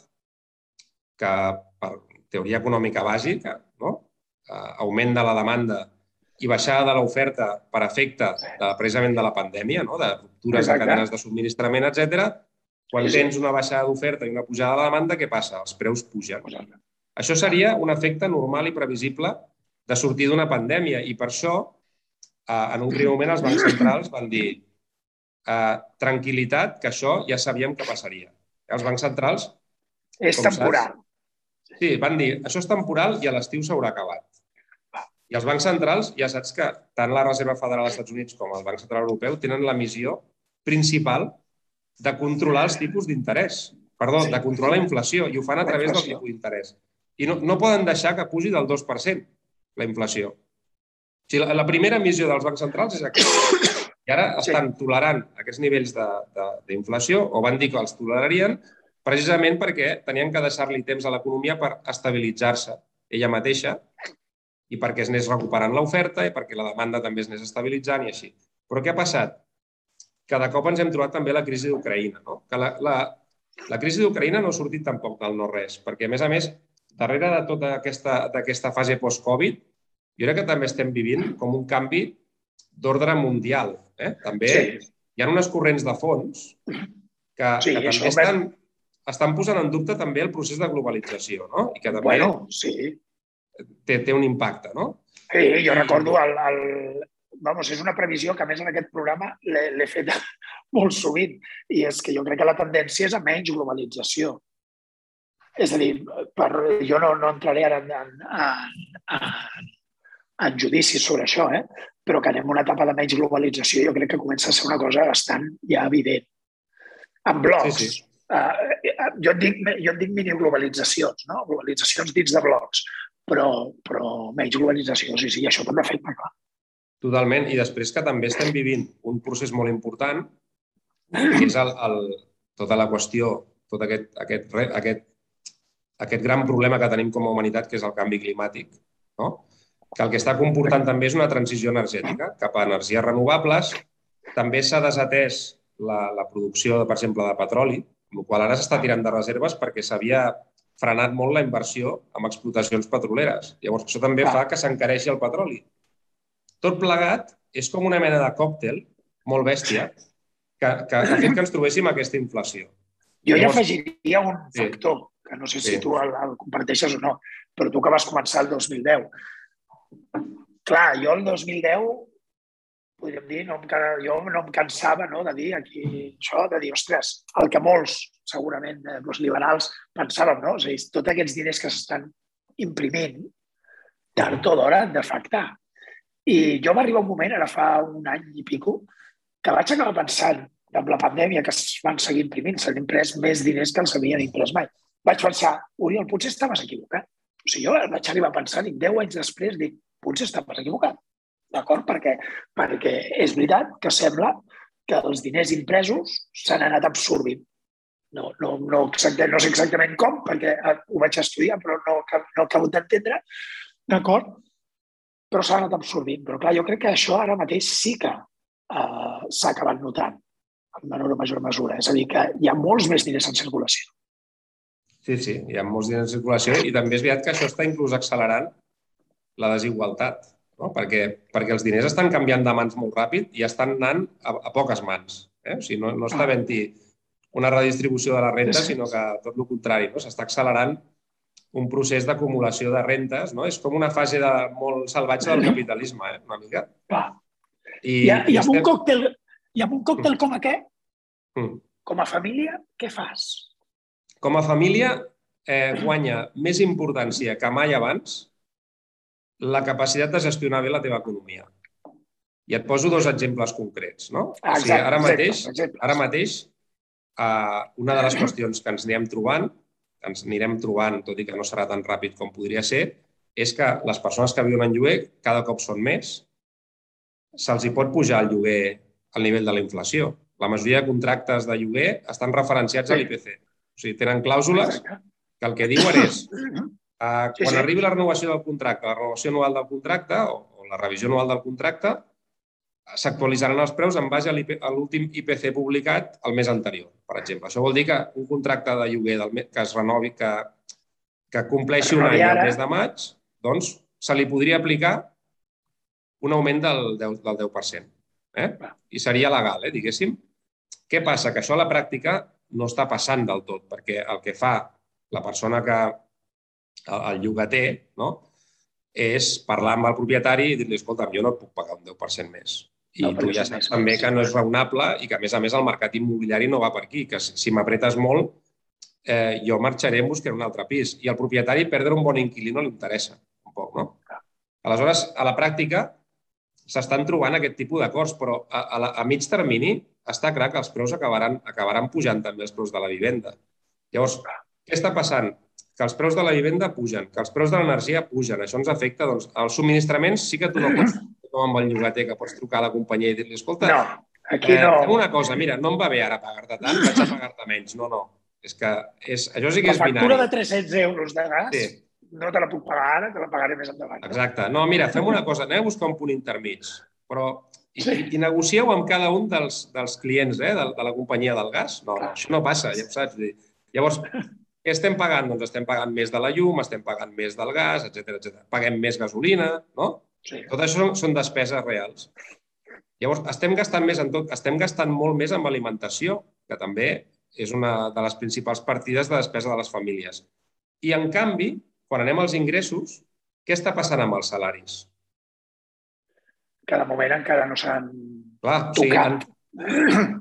que, per teoria econòmica bàsica, no? Eh, augment de la demanda i baixada de l'oferta per efecte de, precisament de la pandèmia, no? de ruptures Exacte. de cadenes de subministrament, etc. Quan sí, tens una baixada d'oferta i una pujada de demanda, què passa? Els preus pugen. Exacte. Això seria un efecte normal i previsible de sortir d'una pandèmia i per això, eh, en un primer moment, els bancs centrals van dir eh, tranquil·litat, que això ja sabíem que passaria. Els bancs centrals... És temporal. Saps, sí, van dir, això és temporal i a l'estiu s'haurà acabat. I els bancs centrals, ja saps que tant la Reserva Federal dels Estats Units com el Banc Central Europeu tenen la missió principal de controlar els tipus d'interès. Perdó, sí. de controlar la inflació, i ho fan a través del tipus d'interès. I no, no poden deixar que pugi del 2%, la inflació. O sigui, la, la primera missió dels bancs centrals és aquesta. I ara estan sí. tolerant aquests nivells d'inflació, o van dir que els tolerarien, precisament perquè tenien que deixar-li temps a l'economia per estabilitzar-se ella mateixa i perquè es anés recuperant l'oferta i perquè la demanda també es anés estabilitzant i així. Però què ha passat? Que de cop ens hem trobat també la crisi d'Ucraïna. No? Que la, la, la crisi d'Ucraïna no ha sortit tampoc del no-res, perquè, a més a més, darrere de tota aquesta, aquesta fase post-Covid, jo crec que també estem vivint com un canvi d'ordre mundial. Eh? També sí. hi ha unes corrents de fons que, sí, que també estan, estan posant en dubte també el procés de globalització, no? I que també bueno, sí té, té un impacte, no? Sí, jo recordo el, el, vamos, és una previsió que a més en aquest programa l'he fet molt sovint i és que jo crec que la tendència és a menys globalització. És a dir, per, jo no, no entraré ara en, en, en, en, judicis sobre això, eh? però que anem a una etapa de menys globalització jo crec que comença a ser una cosa bastant ja evident. En blocs. Sí, sí. Uh, jo, en dic, jo en dic mini-globalitzacions, no? globalitzacions dins de blocs però, però menys globalització, sí, sí, això també afecta, clar. Totalment. I després que també estem vivint un procés molt important, que és el, el, tota la qüestió, tot aquest, aquest, aquest, aquest gran problema que tenim com a humanitat, que és el canvi climàtic, no? que el que està comportant també és una transició energètica cap a energies renovables. També s'ha desatès la, la producció, per exemple, de petroli, amb la qual ara s'està tirant de reserves perquè s'havia frenat molt la inversió en explotacions petroleres. Llavors, això també fa que s'encareixi el petroli. Tot plegat és com una mena de còctel molt bèstia que, que ha fet que ens trobéssim aquesta inflació. Jo Llavors, hi afegiria un factor, sí. que no sé si sí. tu el, el comparteixes o no, però tu que vas començar el 2010. Clar, jo el 2010 podríem dir, no em, jo no em cansava no, de dir aquí això, de dir, ostres, el que molts, segurament, eh, els liberals pensàvem, no? És a dir, tots aquests diners que s'estan imprimint, tard o d'hora han d'afectar. I jo va arribar un moment, ara fa un any i pico, que vaig acabar pensant, amb la pandèmia que es van seguir imprimint, s'han imprès més diners que els havien imprès mai. Vaig pensar, Oriol, potser estaves equivocat. O sigui, jo vaig arribar a pensar, i 10 anys després dic, potser estaves equivocat D'acord? Perquè, perquè és veritat que sembla que els diners impresos s'han anat absorbint. No, no, no, exacte, no sé exactament com, perquè eh, ho vaig estudiar, però no, no acabo d'entendre, d'acord? Però s'ha anat absorbint. Però clar, jo crec que això ara mateix sí que eh, s'ha acabat notant en menor o major mesura. És a dir, que hi ha molts més diners en circulació. Sí, sí, hi ha molts diners en circulació i també és veritat que això està inclús accelerant la desigualtat no? perquè, perquè els diners estan canviant de mans molt ràpid i estan anant a, a poques mans. Eh? O sigui, no, no està ah. havent-hi una redistribució de la renta, sinó que tot el contrari, no? s'està accelerant un procés d'acumulació de rentes. No? És com una fase de, molt salvatge del capitalisme, eh? una mica. Clar. I, I, i, amb estem... un còctel, I amb un còctel mm. com aquest, mm. com a família, què fas? Com a família, eh, guanya més importància que mai abans la capacitat de gestionar bé la teva economia. I et poso dos exemples concrets. No? Ah, o sigui, ara mateix, exemples. ara mateix uh, una de les qüestions que ens anirem trobant, que ens anirem trobant, tot i que no serà tan ràpid com podria ser, és que les persones que viuen en lloguer cada cop són més, se'ls hi pot pujar el lloguer al nivell de la inflació. La majoria de contractes de lloguer estan referenciats a l'IPC. O sigui, tenen clàusules que el que diuen és Sí, quan sí. arribi la renovació del contracte, la renovació anual del contracte o, o la revisió anual del contracte, s'actualitzaran els preus en base a l'últim IPC publicat el mes anterior, per exemple. Això vol dir que un contracte de lloguer del, que es renovi, que, que compleixi un any ara. mes de maig, doncs se li podria aplicar un augment del 10%. Del 10% eh? I seria legal, eh, diguéssim. Què passa? Que això a la pràctica no està passant del tot, perquè el que fa la persona que, el, el llogater, no? és parlar amb el propietari i dir-li, escolta, jo no et puc pagar un 10% més. I No, tu ja saps més, també que no és raonable i que, a més a més, el mercat immobiliari no va per aquí, que si, si m'apretes molt, eh, jo marxaré en buscar un altre pis. I al propietari perdre un bon inquilí no li interessa, un poc, no? Aleshores, a la pràctica, s'estan trobant aquest tipus d'acords, però a, a, la, a mig termini està clar que els preus acabaran, acabaran pujant també els preus de la vivenda. Llavors, què està passant? Que els preus de la vivenda pugen, que els preus de l'energia pugen. Això ens afecta, doncs, els subministraments sí que tu no pots, com amb el llogater, que pots trucar a la companyia i dir-li, escolta, No, aquí eh, no. fem una cosa, mira, no em va bé ara pagar-te tant, vaig a pagar-te menys. No, no. És que és, això sí que La és factura binari. de 300 euros de gas Sí. no te la puc pagar ara, te la pagaré més endavant. no? Exacte. No, mira, fem una cosa, anem a buscar un punt intermig, però i, Sí. i, negocieu amb cada un dels, dels clients eh, de, de la companyia del gas. No, no, Clar. això no passa, ja ho saps. Llavors, què estem pagant? Doncs estem pagant més de la llum, estem pagant més del gas, etc etc. Paguem més gasolina, no? Sí. Tot això són, són despeses reals. Llavors, estem gastant més en tot, estem gastant molt més en alimentació, que també és una de les principals partides de despesa de les famílies. I, en canvi, quan anem als ingressos, què està passant amb els salaris? Que de moment encara no s'han tocat. en,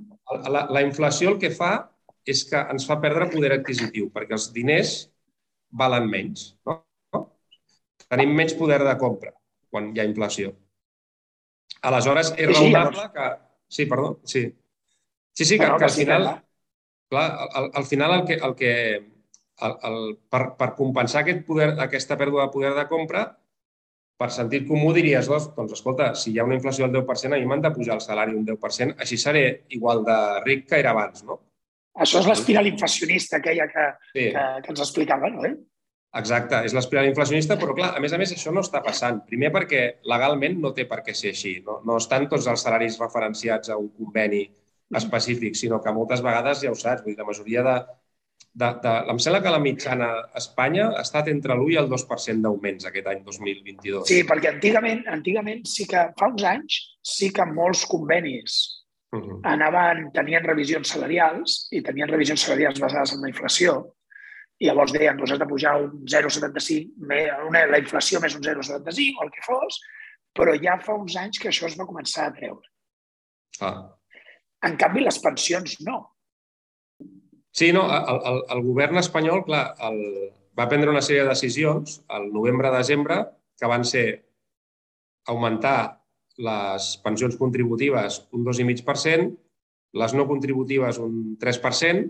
la, la inflació el que fa és que ens fa perdre poder adquisitiu, perquè els diners valen menys. No? Tenim menys poder de compra quan hi ha inflació. Aleshores, és Sí, sí, raonable llavors- que... Sí, perdó, sí. Sí, sí, que, que al sí, final... clar. Clar, al, al final el que, el que el, el, per, per compensar aquest poder, aquesta pèrdua de poder de compra, per sentit comú diries, doncs, doncs escolta, si hi ha una inflació del 10%, a mi m'han de pujar el salari un 10%, així seré igual de ric que era abans, no? Això és l'espiral inflacionista aquella que, Sí, que, que ens explicava, no? Eh? exacte, és l'espiral inflacionista, però clar, a més a més això no està passant. Primer perquè legalment no té per què ser així. No, no estan tots els salaris referenciats a un conveni específic, sinó que moltes vegades, ja ho saps, vull dir, la majoria de, de, de... Em sembla que la mitjana a Espanya ha estat entre l'1 i el 2% d'augments aquest any 2022. Sí, perquè antigament, antigament sí que fa uns anys sí que molts convenis Uh -huh. anaven, tenien revisions salarials i tenien revisions salarials basades en la inflació i llavors deien, doncs has de pujar un 0,75, me- una- la inflació més un 0,75 o el que fos, però ja fa uns anys que això es va començar a treure. Ah. En canvi, les pensions no. Sí, no, el, el, el govern espanyol, clar, el, va prendre una sèrie de decisions al novembre-desembre que van ser augmentar les pensions contributives un 2,5%, les no contributives un 3%,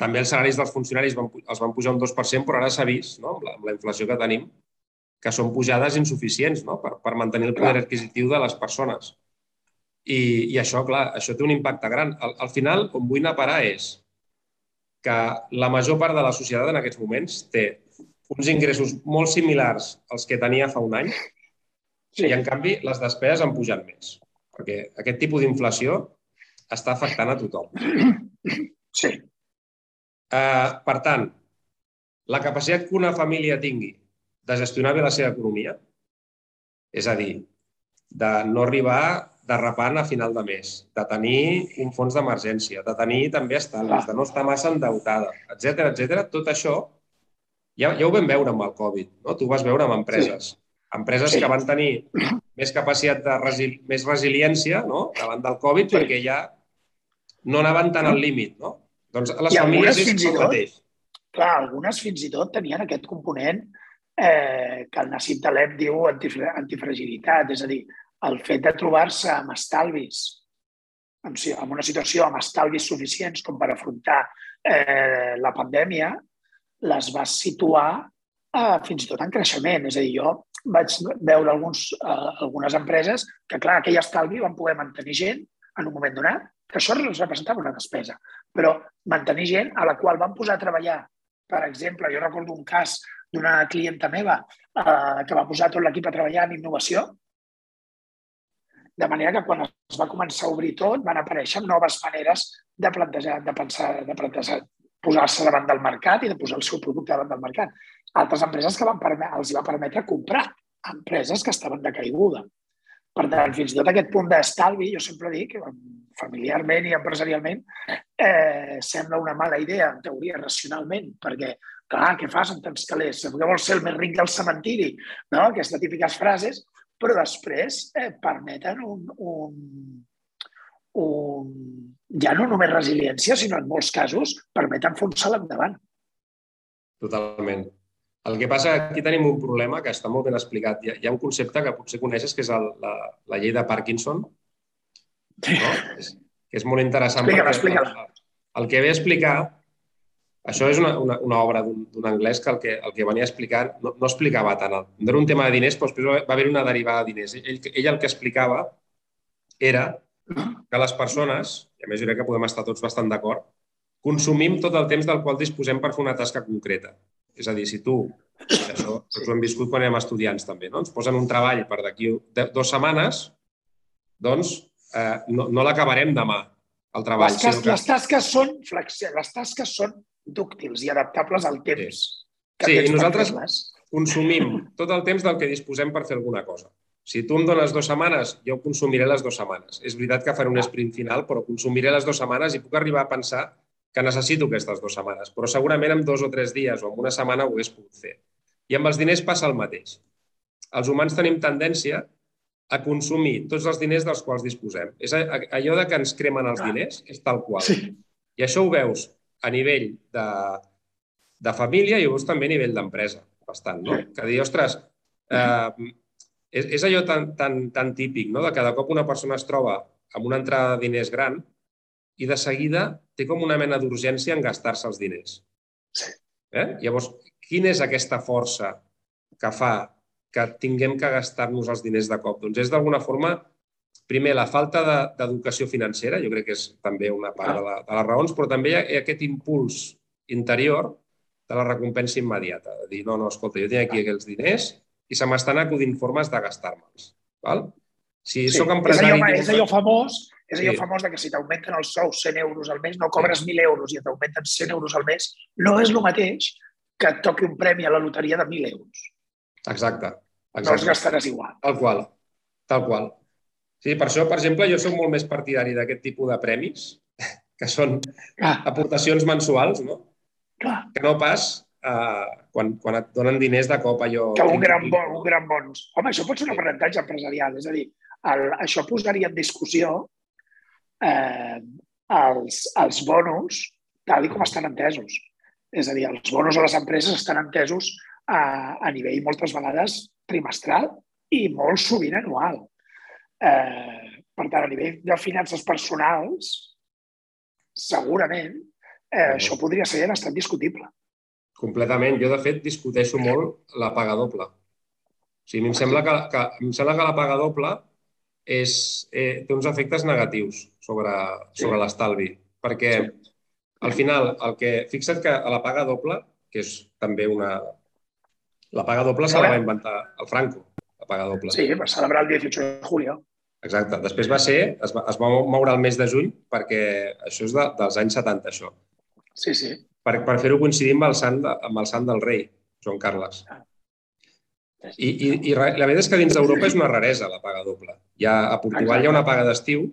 també els salaris dels funcionaris van, els van pujar un 2%, però ara s'ha vist, no, amb, la, amb la inflació que tenim, que són pujades insuficients no? per, per mantenir el poder adquisitiu de les persones. I, I això, clar, això té un impacte gran. Al, al final, on vull anar a parar és que la major part de la societat en aquests moments té uns ingressos molt similars als que tenia fa un any Sí, i, en canvi, les despeses han pujat més. Perquè aquest tipus d'inflació està afectant a tothom. sí. Eh, per tant, la capacitat que una família tingui de gestionar bé la seva economia, és a dir, de no arribar derrapant a final de mes, de tenir un fons d'emergència, de tenir també estalvis, de no estar massa endeutada, etc etc. tot això ja, ja ho vam veure amb el Covid. No? Tu ho vas veure amb empreses. Sí. Empreses Sí. que van tenir més capacitat de resi més resiliència no? davant del Covid Sí. perquè ja no anaven tant al límit. No? Doncs a les I famílies és fins i el tot mateix. Clar, algunes fins i tot tenien aquest component eh, que el Nassim Taleb diu antifragilitat, és a dir, el fet de trobar-se amb estalvis, en, en una situació amb estalvis suficients com per afrontar eh, la pandèmia, les va situar eh, fins i tot en creixement. És a dir, jo vaig veure alguns, eh, algunes empreses que, clar, aquell estalvi van poder mantenir gent en un moment donat, que això representava una despesa, però mantenir gent a la qual van posar a treballar. Per exemple, jo recordo un cas d'una clienta meva eh, que va posar tot l'equip a treballar en innovació, de manera que quan es va començar a obrir tot van aparèixer noves maneres de plantejar, de pensar, de plantejar, posar-se davant del mercat i de posar el seu producte davant del mercat. Altres empreses que van permetre, els va permetre comprar empreses que estaven de caiguda. Per tant, fins i tot aquest punt d'estalvi, jo sempre dic, familiarment i empresarialment, eh, sembla una mala idea, en teoria, racionalment, perquè, clar, què fas amb tants calés? Que vols ser el més ric del cementiri, no? Aquestes típiques frases, però després eh, permeten un, un, un, ja no només resiliència, sinó en molts casos un salt endavant. Totalment. El que passa, aquí tenim un problema que està molt ben explicat. Hi ha, hi ha un concepte que potser coneixes, que és el, la, la llei de Parkinson, no? és, que és molt interessant. Explica-la, explica-la. El, el que ve a explicar, això és una, una, una obra d'un anglès que el, que el que venia a explicar no, no explicava tant. No era un tema de diners, però després va haver una derivada de diners. Ell, ell el que explicava era que les persones, i a més jo crec que podem estar tots bastant d'acord, consumim tot el temps del qual disposem per fer una tasca concreta. És a dir, si tu, això tots ho hem viscut quan érem estudiants també, no? ens posen un treball per d'aquí dues setmanes, doncs eh, no, no l'acabarem demà, el treball. Les, tas que... les tasques són flexibles, les tasques són dúctils i adaptables al temps. Sí, sí i nosaltres consumim tot el temps del que disposem per fer alguna cosa. Si tu em dones dues setmanes, jo consumiré les dues setmanes. És veritat que faré un sprint final, però consumiré les dues setmanes i puc arribar a pensar que necessito aquestes dues setmanes, però segurament en dos o tres dies o en una setmana ho hagués pogut fer. I amb els diners passa el mateix. Els humans tenim tendència a consumir tots els diners dels quals disposem. És allò de que ens cremen els diners, és tal qual. Sí. I això ho veus a nivell de, de família i ho veus també a nivell d'empresa, bastant, no? Que dir, ostres, eh, és, és allò tan, tan, tan típic, no? De que de cop una persona es troba amb una entrada de diners gran i de seguida té com una mena d'urgència en gastar-se els diners. Eh? Llavors, quina és aquesta força que fa que tinguem que gastar-nos els diners de cop? Doncs és d'alguna forma, primer, la falta d'educació de, financera, jo crec que és també una part de, la, de les raons, però també hi ha aquest impuls interior de la recompensa immediata, de dir, no, no, escolta, jo tinc aquí aquells diners i se m'estan acudint formes de gastar-me'ls. Si sí, soc empresari... És allò, és allò famós és allò sí. famós de que si t'augmenten els sous 100 euros al mes, no cobres 1.000 euros i t'augmenten 100 euros al mes, no és el mateix que et toqui un premi a la loteria de 1.000 euros. Exacte. exacte. No els gastaràs igual. Tal qual. Tal qual. Sí, per això, per exemple, jo soc molt més partidari d'aquest tipus de premis, que són Clar. aportacions mensuals, no? Clar. Que no pas eh, quan, quan et donen diners de cop allò... Que un gran, bon, un gran bons. Home, això pot ser un aprenentatge empresarial. És a dir, el, això posaria en discussió eh, els, els bonos tal com estan entesos. És a dir, els bonos a les empreses estan entesos a, a nivell moltes vegades trimestral i molt sovint anual. Eh, per tant, a nivell de finances personals, segurament eh, això podria ser bastant discutible. Completament. Jo, de fet, discuteixo molt la paga doble. O sigui, a mi em sembla que, que, em sembla que la paga doble és, eh, té uns efectes negatius sobre, sobre sí. l'estalvi, perquè sí. al final, el que, fixa't que a la paga doble, que és també una... La paga doble se la va inventar el Franco, la paga doble. Sí, va celebrar el 18 de julio. Exacte. Després va ser, es va, es va moure el mes de juny perquè això és de, dels anys 70, això. Sí, sí. Per, per fer-ho coincidir amb el, sant de, amb el sant del rei, Joan Carles. Ah. I, i, i la veritat és que dins d'Europa és una raresa la paga doble. Ja a Portugal Exacte. hi ha una paga d'estiu.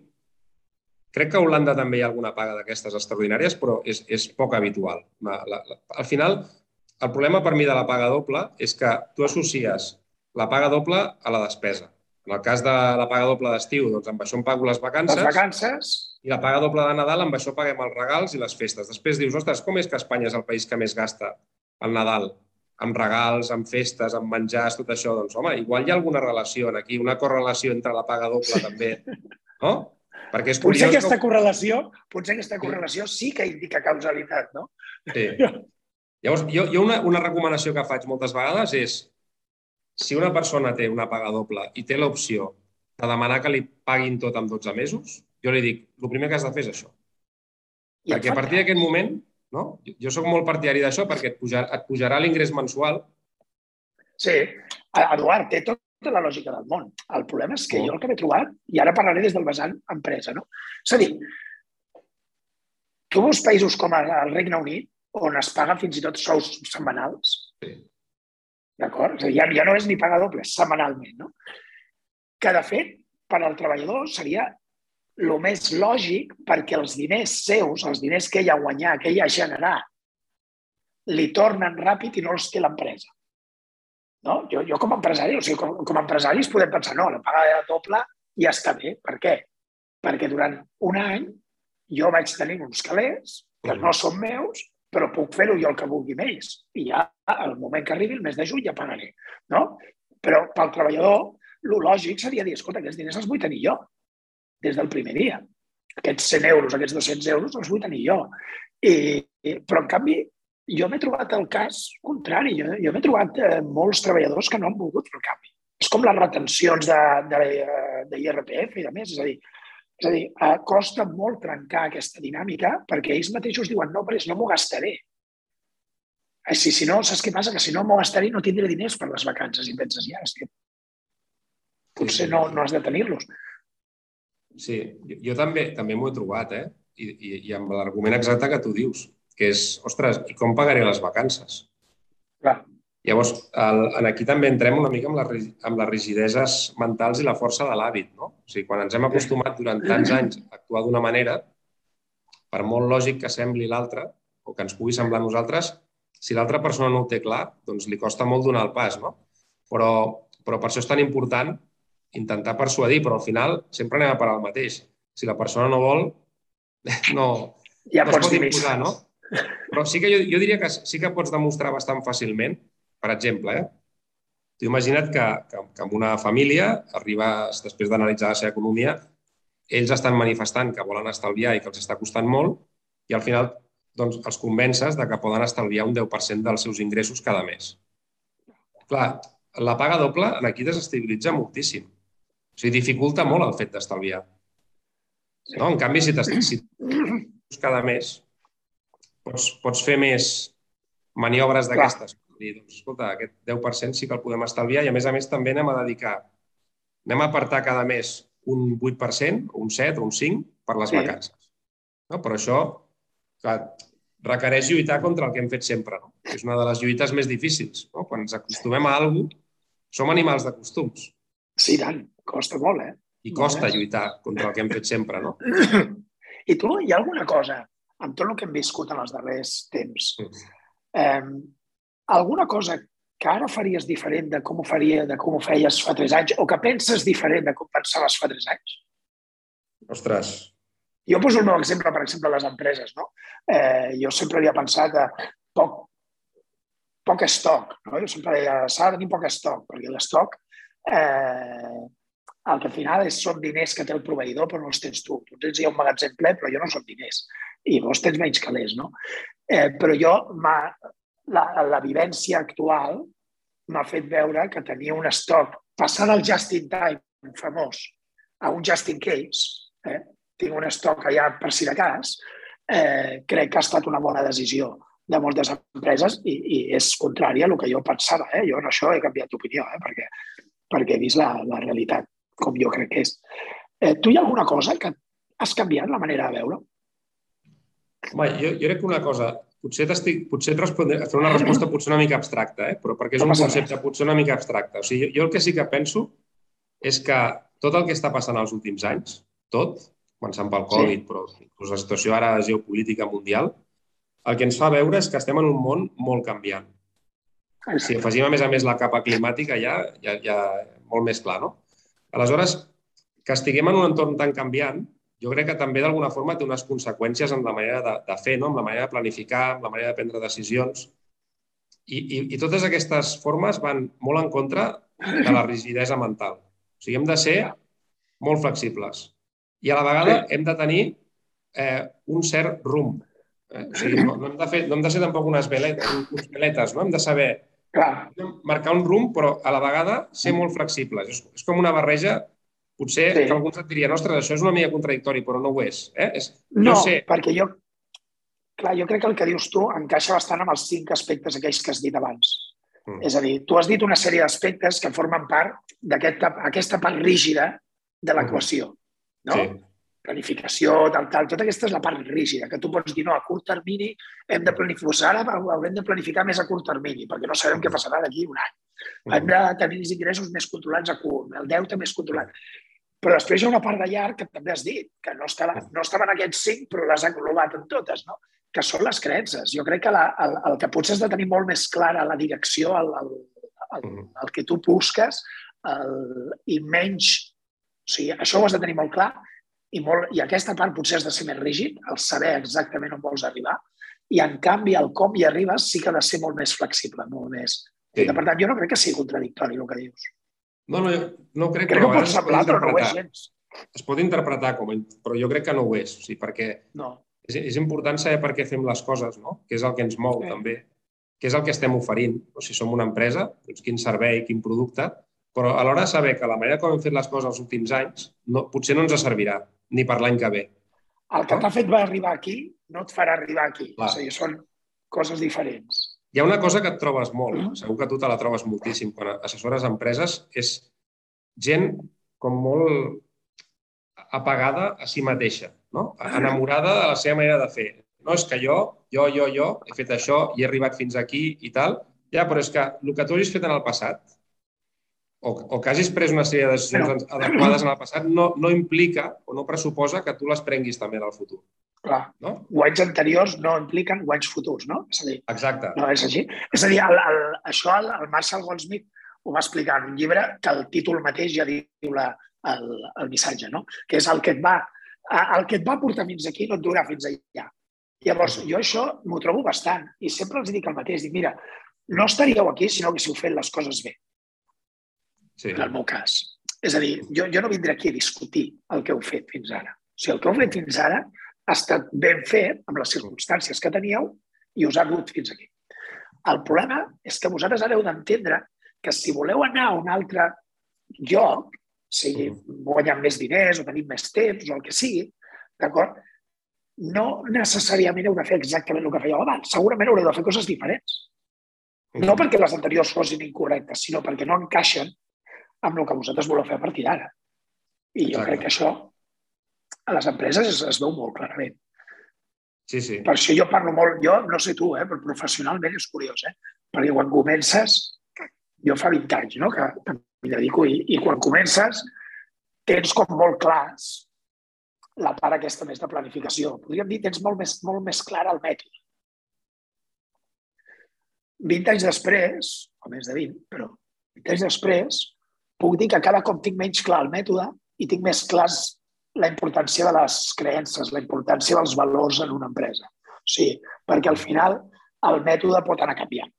Crec que a Holanda també hi ha alguna paga d'aquestes extraordinàries, però és, és poc habitual. La, la, la, al final, el problema per mi de la paga doble és que tu associes la paga doble a la despesa. En el cas de la paga doble d'estiu, doncs amb això em pago les vacances. Les vacances. I la paga doble de Nadal, amb això paguem els regals i les festes. Després dius, ostres, com és que Espanya és el país que més gasta al Nadal amb regals, amb festes, amb menjars, tot això, doncs, home, igual hi ha alguna relació aquí, una correlació entre la paga doble també, no? Perquè és curiós... Potser aquesta com... correlació, potser aquesta correlació sí que indica causalitat, no? Sí. Llavors, jo, jo una, una recomanació que faig moltes vegades és si una persona té una paga doble i té l'opció de demanar que li paguin tot en 12 mesos, jo li dic, el primer que has de fer és això. I perquè a partir d'aquest moment, no? jo sóc molt partidari d'això perquè et pujarà, et pujarà l'ingrés mensual. Sí, Eduard, té tota la lògica del món. El problema és que oh. jo el que m'he trobat, i ara parlaré des del vessant empresa, no? És a dir, tu veus països com el Regne Unit, on es paguen fins i tot sous setmanals, sí. d'acord? Ja, ja no és ni paga doble, setmanalment, no? Que, de fet, per al treballador seria el més lògic perquè els diners seus, els diners que ell ha guanyat, que ell ha generat, li tornen ràpid i no els té l'empresa. No? Jo, jo com a empresari, o sigui, com, com a empresaris podem pensar, no, la paga doble ja està bé. Per què? Perquè durant un any jo vaig tenir uns calés que no són meus, però puc fer-ho jo el que vulgui més. I ja, al moment que arribi el mes de juny, ja pagaré. No? Però pel treballador, el lògic seria dir, escolta, aquests diners els vull tenir jo des del primer dia. Aquests 100 euros, aquests 200 euros, els vull tenir jo. I, però, en canvi, jo m'he trobat el cas contrari. Jo, jo m'he trobat eh, molts treballadors que no han volgut fer el canvi. És com les retencions d'IRPF i de més. És a dir, és a dir eh, costa molt trencar aquesta dinàmica perquè ells mateixos diuen no, però no m'ho gastaré. Eh, si, si no, saps què passa? Que si no m'ho gastaré no tindré diners per les vacances. I penses, ja, hòstia, potser no, no has de tenir-los. Sí, jo, jo també també m'ho he trobat, eh? I, i, i amb l'argument exacte que tu dius, que és, ostres, i com pagaré les vacances? Clar. Llavors, el, en aquí també entrem una mica amb, la, amb les rigideses mentals i la força de l'hàbit, no? O sigui, quan ens hem acostumat durant tants anys a actuar d'una manera, per molt lògic que sembli l'altre, o que ens pugui semblar a nosaltres, si l'altra persona no ho té clar, doncs li costa molt donar el pas, no? Però, però per això és tan important intentar persuadir, però al final sempre anem a parar el mateix. Si la persona no vol, no, ja no pots es pot imposar, no? Però sí que jo, jo diria que sí que pots demostrar bastant fàcilment, per exemple, eh? Tu imagina't que, que, que en una família arribes, després d'analitzar la seva economia, ells estan manifestant que volen estalviar i que els està costant molt i al final doncs, els convences de que poden estalviar un 10% dels seus ingressos cada mes. Clar, la paga doble aquí desestabilitza moltíssim. O sigui, dificulta molt el fet d'estalviar. No? En canvi, si, si cada mes pots, pots fer més maniobres d'aquestes. Dir, doncs, escolta, aquest 10% sí que el podem estalviar i, a més a més, també anem a dedicar, anem a apartar cada mes un 8%, un 7 o un 5 per les sí. vacances. No? Però això clar, requereix lluitar contra el que hem fet sempre. No? És una de les lluites més difícils. No? Quan ens acostumem a alguna cosa, som animals de costums. Sí, tant. Costa molt, eh? I costa lluitar contra el que hem fet sempre, no? I tu, hi ha alguna cosa, amb tot el que hem viscut en els darrers temps, eh, alguna cosa que ara faries diferent de com ho faria, de com ho feies fa tres anys, o que penses diferent de com pensaves fa tres anys? Ostres. Jo poso el meu exemple, per exemple, les empreses. No? Eh, jo sempre havia pensat que poc, poc estoc. No? Jo sempre deia, s'ha de tenir poc estoc, perquè l'estoc eh, el que al final és, són diners que té el proveïdor però no els tens tu. Tu tens ja un magatzem ple però jo no són diners i vos tens menys calés, no? Eh, però jo, la, la vivència actual m'ha fet veure que tenia un estoc, passar del just in time famós a un just in case, eh? tinc un estoc allà per si de cas, eh, crec que ha estat una bona decisió de moltes empreses i, i és contrària a el que jo pensava. Eh? Jo en això he canviat d'opinió, eh? perquè, perquè he vist la, la realitat com jo crec que és. Eh, tu hi ha alguna cosa que has canviat la manera de veure? Home, jo, jo crec que una cosa, potser, potser et respondré, fer una resposta potser una mica abstracta, eh? però perquè és un concepte potser una mica abstracte. O sigui, jo, jo el que sí que penso és que tot el que està passant els últims anys, tot, començant pel Covid, sí. però inclús la situació ara geopolítica mundial, el que ens fa veure és que estem en un món molt canviant. Si afegim a més a més la capa climàtica ja, ja, ja molt més clar, no? Aleshores, que estiguem en un entorn tan canviant, jo crec que també d'alguna forma té unes conseqüències en la manera de, de fer, no? en la manera de planificar, en la manera de prendre decisions. I, i, I totes aquestes formes van molt en contra de la rigidesa mental. O sigui, hem de ser molt flexibles. I a la vegada hem de tenir eh, un cert rumb. Eh? O sigui, no, no, hem de fer, no hem de ser tampoc unes veletes, uns veletes, no? Hem de saber Clar. marcar un rumb, però a la vegada ser molt flexibles. És, és com una barreja potser sí. que alguns et dirien, ostres, això és una mica contradictori, però no ho és. Eh? és no, sé... perquè jo, clar, jo crec que el que dius tu encaixa bastant amb els cinc aspectes aquells que has dit abans. Mm. És a dir, tu has dit una sèrie d'aspectes que formen part d'aquesta aquest, part rígida de mm. l'equació. No? Sí. Planificació, tal, tal. Tota aquesta és la part rígida, que tu pots dir, no, a curt termini hem de planificar, ara haurem de planificar més a curt termini, perquè no sabem què passarà d'aquí un any. Mm. Hem de tenir els ingressos més controlats a curt, el deute més controlat. Però després hi ha una part de llarg que també has dit, que no, estava, no estaven aquests cinc, però les ha englobat en totes, no? que són les creences. Jo crec que la, el, el que potser has de tenir molt més clara la direcció, el, el, el, mm-hmm. el que tu busques, el, i menys... O sigui, això ho has de tenir molt clar i, molt, i aquesta part potser has de ser més rígid, el saber exactament on vols arribar, i en canvi el com hi arribes sí que ha de ser molt més flexible, molt més... Sí. I, per tant, jo no crec que sigui contradictori el que dius. No, no, no crec, crec que, que pot semblar, però no ho és gens. Es pot interpretar com però jo crec que no ho és, o sigui, perquè no. és, és important saber per què fem les coses, no? que és el que ens mou sí. també, que és el que estem oferint. O si som una empresa, doncs quin servei, quin producte, però a l'hora de saber que la manera com hem fet les coses els últims anys no, potser no ens servirà ni per l'any que ve. El que t'ha fet va arribar aquí no et farà arribar aquí. Clar. O sigui, són coses diferents. Hi ha una cosa que et trobes molt, mm. segur que tu te la trobes moltíssim quan assessores empreses, és gent com molt apagada a si mateixa, no? enamorada de la seva manera de fer. No, és que jo, jo, jo, jo, he fet això i he arribat fins aquí i tal. Ja, però és que el que tu hagis fet en el passat o, o que hagis pres una sèrie de decisions però... adequades en el passat no, no implica o no pressuposa que tu les prenguis també en el futur. Clar. No? Guanys anteriors no impliquen guanys futurs, no? És a dir, Exacte. No és així. És a dir, el, el, això el, el Marshall Goldsmith ho va explicar en un llibre que el títol mateix ja diu la, el, el missatge, no? que és el que et va el que et va portar fins aquí no et durarà fins allà. Llavors, jo això m'ho trobo bastant i sempre els dic el mateix. Dic, mira, no estaríeu aquí si no haguéssiu fet les coses bé. Sí. En el meu cas. És a dir, jo, jo no vindré aquí a discutir el que heu fet fins ara. O sigui, el que heu fet fins ara ha estat ben fet amb les circumstàncies que teníeu i us ha dut fins aquí. El problema és que vosaltres ara heu d'entendre que si voleu anar a un altre lloc, sigui guanyant més diners o tenint més temps o el que sigui, d'acord? No necessàriament heu de fer exactament el que fèieu abans. Segurament haureu de fer coses diferents. No perquè les anteriors fossin incorrectes, sinó perquè no encaixen amb el que vosaltres voleu fer a partir d'ara. I jo Exacte. crec que això a les empreses es, es veu molt clarament. Sí, sí. Per això jo parlo molt, jo no sé tu, eh, però professionalment és curiós, eh? perquè quan comences, jo fa 20 anys no? que, que m'hi dedico i, i quan comences tens com molt clars la part aquesta més de planificació. Podríem dir, tens molt més, molt més clar el mètode. 20 anys després, o més de 20, però 20 anys després, puc dir que cada cop tinc menys clar el mètode i tinc més clars la importància de les creences, la importància dels valors en una empresa. O sigui, perquè al final el mètode pot anar canviant.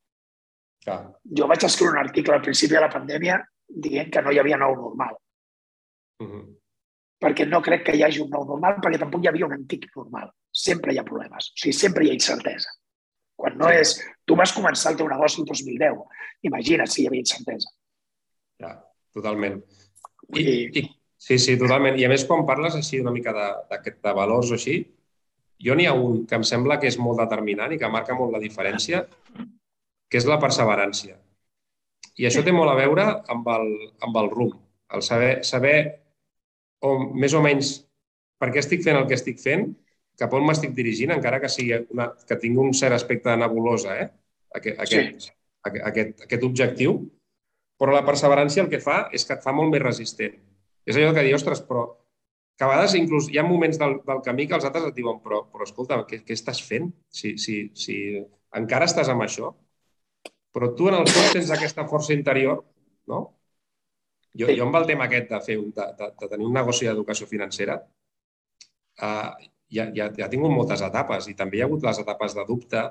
Clar. Jo vaig escriure un article al principi de la pandèmia dient que no hi havia nou normal. Uh -huh. Perquè no crec que hi hagi un nou normal, perquè tampoc hi havia un antic normal. Sempre hi ha problemes. O sigui, sempre hi ha incertesa. Quan no sí. és... Tu vas començar el teu negoci el 2010. Imagina't si hi havia incertesa. Ja, totalment. I, I, Sí, sí, totalment. I a més, quan parles així una mica de, de, de valors o així, jo n'hi ha un que em sembla que és molt determinant i que marca molt la diferència, que és la perseverància. I això té molt a veure amb el, amb el rumb, el saber, saber o més o menys per què estic fent el que estic fent, cap on m'estic dirigint, encara que, sigui una, que tingui un cert aspecte de nebulosa, eh? aquest, aquest, sí. aquest, aquest, aquest objectiu, però la perseverància el que fa és que et fa molt més resistent és allò que dir, ostres, però que a vegades inclús hi ha moments del, del camí que els altres et diuen però, però escolta, què, què estàs fent? Si, si, si encara estàs amb això, però tu en el fons tens aquesta força interior, no? Jo, jo amb el tema aquest de, fer un, de, de, de tenir un negoci d'educació financera, uh, ja, ja, ja he tingut moltes etapes i també hi ha hagut les etapes de dubte,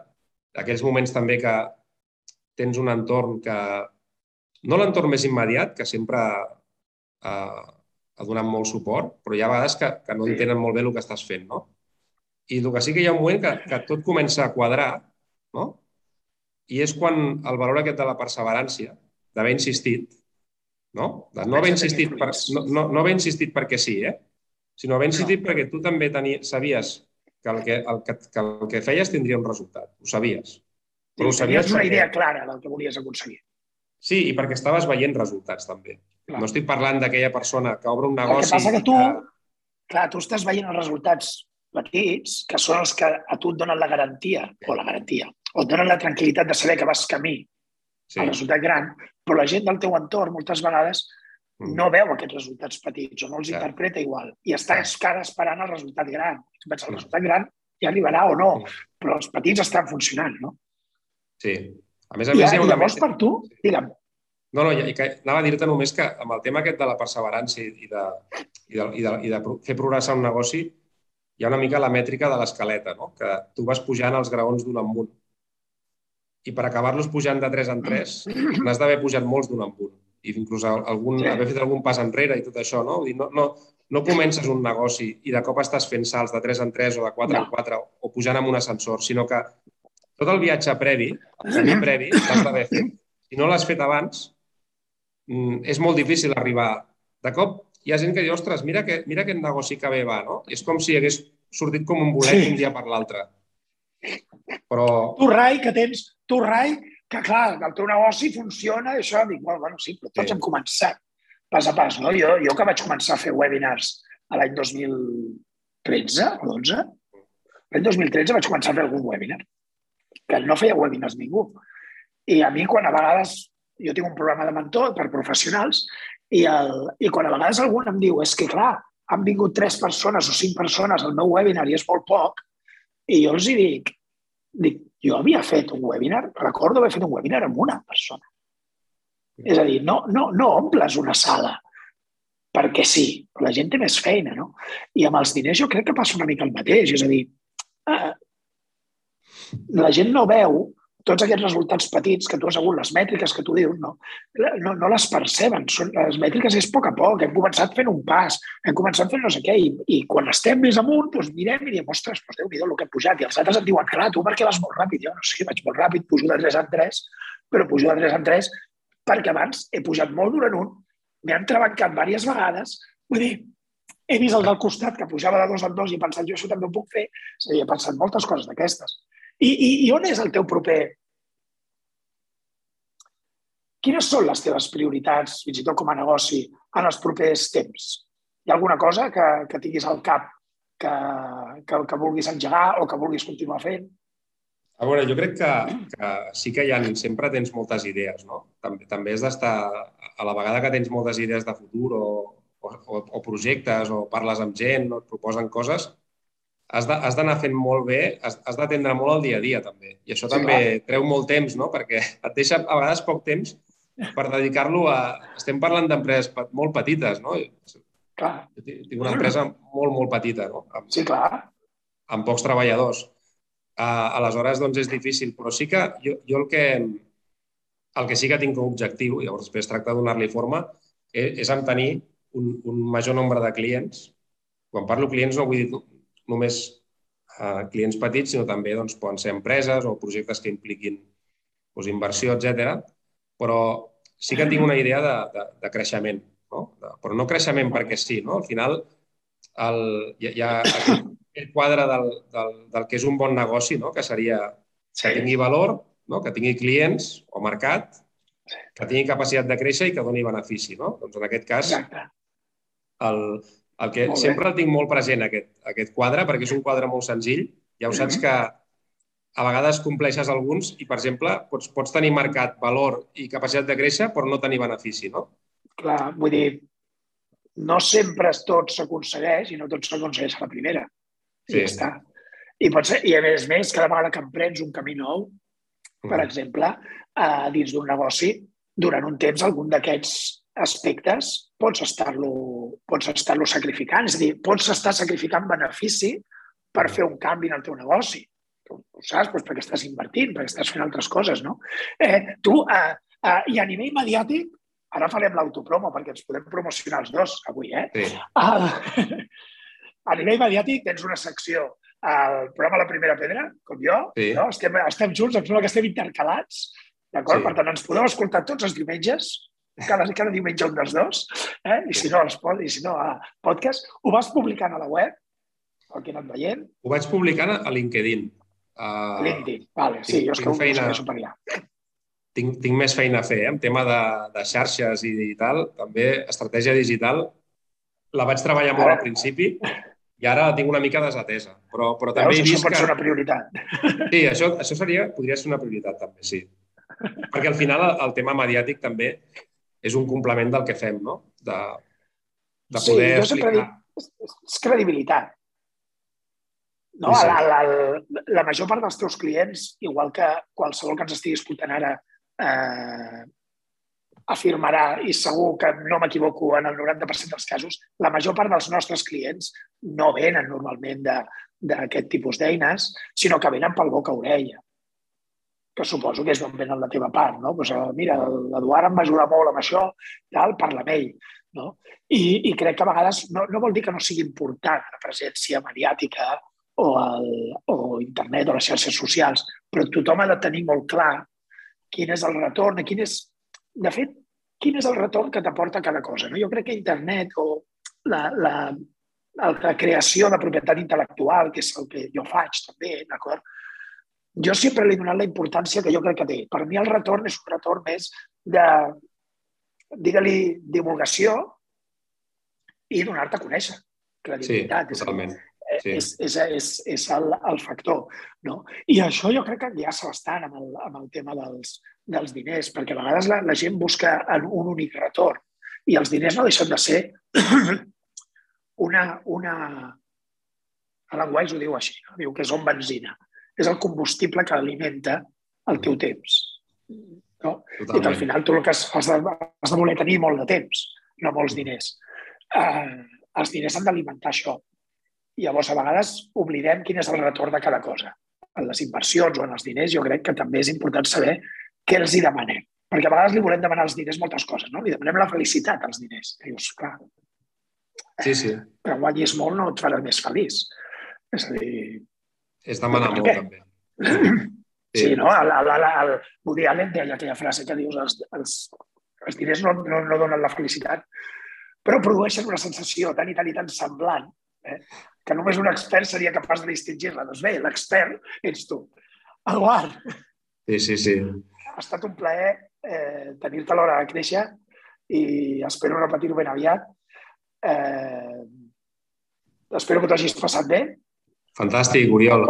aquells moments també que, tens un entorn que... No l'entorn més immediat, que sempre eh, ha donat molt suport, però hi ha vegades que, que no entenen molt bé el que estàs fent, no? I el que sí que hi ha un moment que, que tot comença a quadrar, no? I és quan el valor aquest de la perseverància, d'haver insistit, no? De no haver insistit, per, no, no, no haver insistit perquè sí, eh? sinó haver insistit no. perquè tu també tenia, sabies que el que, el, que, que el que feies tindria un resultat. Ho sabies. Però sí, ho sabies una perquè... idea clara del que volies aconseguir. Sí, i perquè estaves veient resultats, també. Clar. No estic parlant d'aquella persona que obre un negoci... El que passa que tu, que... clar, tu estàs veient els resultats petits, que són els que a tu et donen la garantia, o la garantia, o et donen la tranquil·litat de saber que vas camí sí. al resultat gran, però la gent del teu entorn moltes vegades mm. no veu aquests resultats petits o no els Clar. interpreta igual i està encara esperant el resultat gran. Pensa, el mm. resultat gran ja arribarà o no, mm. però els petits estan funcionant, no? Sí. A més a més, I, hi ha una... llavors, per tu, digue'm. No, no, i que, anava a dir-te només que amb el tema aquest de la perseverança i de, i de, i de, i de fer progressar un negoci, hi ha una mica la mètrica de l'escaleta, no? que tu vas pujant els graons d'un amunt i per acabar-los pujant de 3 en 3 n'has d'haver pujat molts d'un en un i inclús algun, sí. haver fet algun pas enrere i tot això, no? Vull dir, no, no, no comences un negoci i de cop estàs fent salts de 3 en 3 o de 4 no. en 4 o pujant amb un ascensor, sinó que tot el viatge previ, el camí previ, l'has d'haver fet. Si no l'has fet abans, mm, és molt difícil arribar. De cop hi ha gent que diu, ostres, mira, que, mira aquest negoci que bé va, no? És com si hagués sortit com un bolet sí. un dia per l'altre. Però... Tu, Rai, que tens, tu, Rai, que clar, el teu negoci funciona, i això, dic, bueno, bueno sí, però tots sí. hem començat pas a pas, no? Jo, jo que vaig començar a fer webinars a l'any 2013 o 12, l'any 2013 vaig començar a fer algun webinar, que no feia webinars ningú. I a mi, quan a vegades, jo tinc un programa de mentor per professionals, i, el, i quan a vegades algú em diu, és que clar, han vingut tres persones o cinc persones al meu webinar i és molt poc, i jo els hi dic, dic, jo havia fet un webinar, recordo haver fet un webinar amb una persona. És a dir, no, no, no omples una sala perquè sí, la gent té més feina, no? I amb els diners jo crec que passa una mica el mateix, és a dir, eh, la gent no veu tots aquests resultats petits que tu has hagut, les mètriques que tu dius, no, no, no les perceben. Són, les mètriques és a poc a poc. Hem començat fent un pas, hem començat fent no sé què, i, i quan estem més amunt, doncs mirem i diem, ostres, doncs déu nhi el que he pujat. I els altres et diuen, clar, tu perquè vas molt ràpid? Jo no sé, vaig molt ràpid, pujo de 3 en 3, però pujo de 3 en 3 perquè abans he pujat molt durant un, m'he entrebancat diverses vegades, vull dir, he vist el del costat que pujava de dos en dos i he pensat, jo això també ho puc fer. A dir, he pensat moltes coses d'aquestes. I, i, I on és el teu proper... Quines són les teves prioritats, fins i tot com a negoci, en els propers temps? Hi ha alguna cosa que, que tinguis al cap que, que, que vulguis engegar o que vulguis continuar fent? A veure, jo crec que, que sí que hi ha, sempre tens moltes idees, no? També, també has d'estar, a la vegada que tens moltes idees de futur o, o, o projectes o parles amb gent o et proposen coses, has d'anar fent molt bé, has, has d'atendre molt el dia a dia, també. I això sí, també clar. treu molt temps, no? Perquè et deixa a vegades poc temps per dedicar-lo a... Estem parlant d'empreses molt petites, no? Clar. Jo tinc una empresa molt, molt petita, no? Amb, sí, clar. Amb pocs treballadors. Uh, aleshores, doncs, és difícil. Però sí que jo, jo el que el que sí que tinc com a objectiu, i llavors després tracta de donar-li forma, és, és en tenir un, un major nombre de clients. Quan parlo clients no vull dir només eh, clients petits, sinó també doncs, poden ser empreses o projectes que impliquin doncs, inversió, etc. Però sí que tinc una idea de, de, de creixement, no? De, però no creixement perquè sí. No? Al final, el, hi, hi ha aquest quadre del, del, del que és un bon negoci, no? que seria que tingui valor, no? que tingui clients o mercat, que tingui capacitat de créixer i que doni benefici. No? Doncs en aquest cas, el, el que sempre el tinc molt present, aquest, aquest quadre, perquè és un quadre molt senzill. Ja ho saps mhm. que a vegades compleixes alguns i, per exemple, pots, pots tenir marcat valor i capacitat de créixer però no tenir benefici, no? Clar, vull dir, no sempre tot s'aconsegueix i no tot s'aconsegueix a la primera. I sí. ja està. I, pot ser, I a més a més, cada vegada que emprens un camí nou, per mm. exemple, eh, dins d'un negoci, durant un temps algun d'aquests aspectes pots estar-lo pots estar sacrificant. És a dir, pots estar sacrificant benefici per fer un canvi en el teu negoci. tu ho saps, doncs perquè estàs invertint, perquè estàs fent altres coses, no? Eh, tu, eh, eh, i a nivell mediàtic, ara farem l'autopromo perquè ens podem promocionar els dos avui, eh? Sí. Uh, a nivell mediàtic tens una secció al programa La Primera Pedra, com jo, Sí. no? estem, estem junts, em sembla que estem intercalats, d'acord? Sí. Per tant, ens podeu escoltar tots els diumenges, cada, cada diumenge un dels dos, eh? i si no, els, pod- i si no a podcast. Ho vas publicant a la web, el que he anat veient, Ho vaig publicant a LinkedIn. Uh, LinkedIn. Vale, sí, tinc- jo és que ho feina. segueixo per allà. tinc, tinc més feina a fer, eh? en tema de, de xarxes i, i tal, també estratègia digital, la vaig treballar molt al principi i ara la tinc una mica desatesa. Però, però també Veus, he això pot que... ser una prioritat. Sí, això, això seria, podria ser una prioritat també, sí. Perquè al final el, el tema mediàtic també és un complement del que fem, no? De, de Sí, poder sempre explicar. dic, és, és credibilitat. No? Sí, sí. La, la, la, la major part dels teus clients, igual que qualsevol que ens estigui escoltant ara, eh, afirmarà, i segur que no m'equivoco en el 90% dels casos, la major part dels nostres clients no venen normalment de- d'aquest tipus d'eines, sinó que venen pel boca a orella que suposo que és d'on venen la teva part, no? Pues, eh, mira, l'Eduard em va ajudar molt amb això, tal, parla amb ell, no? I, i crec que a vegades no, no vol dir que no sigui important la presència mediàtica o, el, o internet o les xarxes socials, però tothom ha de tenir molt clar quin és el retorn, quin és, de fet, quin és el retorn que t'aporta cada cosa. No? Jo crec que internet o la, la, la creació de propietat intel·lectual, que és el que jo faig també, d'acord? Jo sempre li he donat la importància que jo crec que té. Per mi el retorn és un retorn més de, digue-li, divulgació i donar-te a conèixer. Sí, Credibilitat. És- totalment. Sí. és, és, és, és el, el factor. No? I això jo crec que enllaça bastant amb el, amb el tema dels, dels diners, perquè a vegades la, la gent busca en un únic retorn i els diners no deixen de ser una... una a l'anglès ho diu així, no? diu que és on benzina. És el combustible que alimenta el teu temps. No? I que al Totalment. final tu el que has, has, de, has de voler tenir molt de temps, no molts diners. Uh, els diners han d'alimentar això. I llavors, a vegades, oblidem quin és el retorn de cada cosa. En les inversions o en els diners, jo crec que també és important saber què els hi demanem. Perquè a vegades li volem demanar als diners moltes coses, no? Li demanem la felicitat als diners. I dius, clar, Sí, sí. que guanyis molt no et farà més feliç. És a dir, És demanar molt, també. Sí, no? El, el, el, el Woody Allen deia aquella frase que dius els, els, els diners no, no, no donen la felicitat, però produeixen una sensació tan i tan i tan semblant eh, que només un expert seria capaç de distingir-la. Doncs bé, l'expert ets tu. Eduard, Sí, sí, sí. ha estat un plaer eh, tenir-te a l'hora de créixer i espero repetir-ho ben aviat. Eh, espero que t'ho hagis passat bé, Fantàstic, Oriol.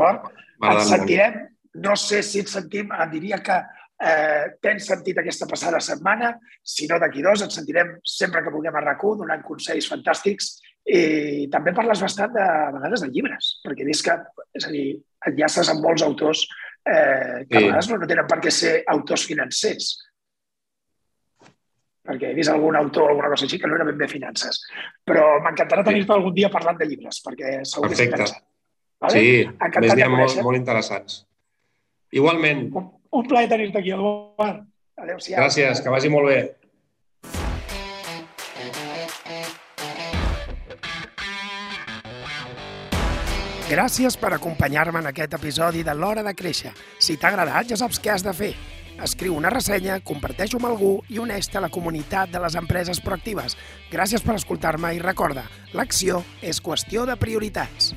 Et sentirem, no sé si et sentim, et diria que eh, tens sentit aquesta passada setmana, si no d'aquí dos, et sentirem sempre que vulguem a rac donant consells fantàstics i també parles bastant de, a vegades de llibres, perquè he vist que, és a dir, enllaces amb molts autors eh, que a Sí. vegades no, no tenen per què ser autors financers. Perquè he vist algun autor o alguna cosa així que no era ben bé finances. Però m'encantarà tenir-te algun dia parlant de llibres, perquè segur que és Perfecte. interessant. Vale? Sí, Encantat més n'hi ha molt, molt interessants. Igualment. Un, un plaer tenir-te aquí, Eduard. Adéu-siau. Gràcies, que vagi molt bé. Gràcies per acompanyar-me en aquest episodi de l'Hora de Créixer. Si t'ha agradat, ja saps què has de fer. Escriu una ressenya, comparteix-ho amb algú i uneix-te a la comunitat de les empreses proactives. Gràcies per escoltar-me i recorda, l'acció és qüestió de prioritats.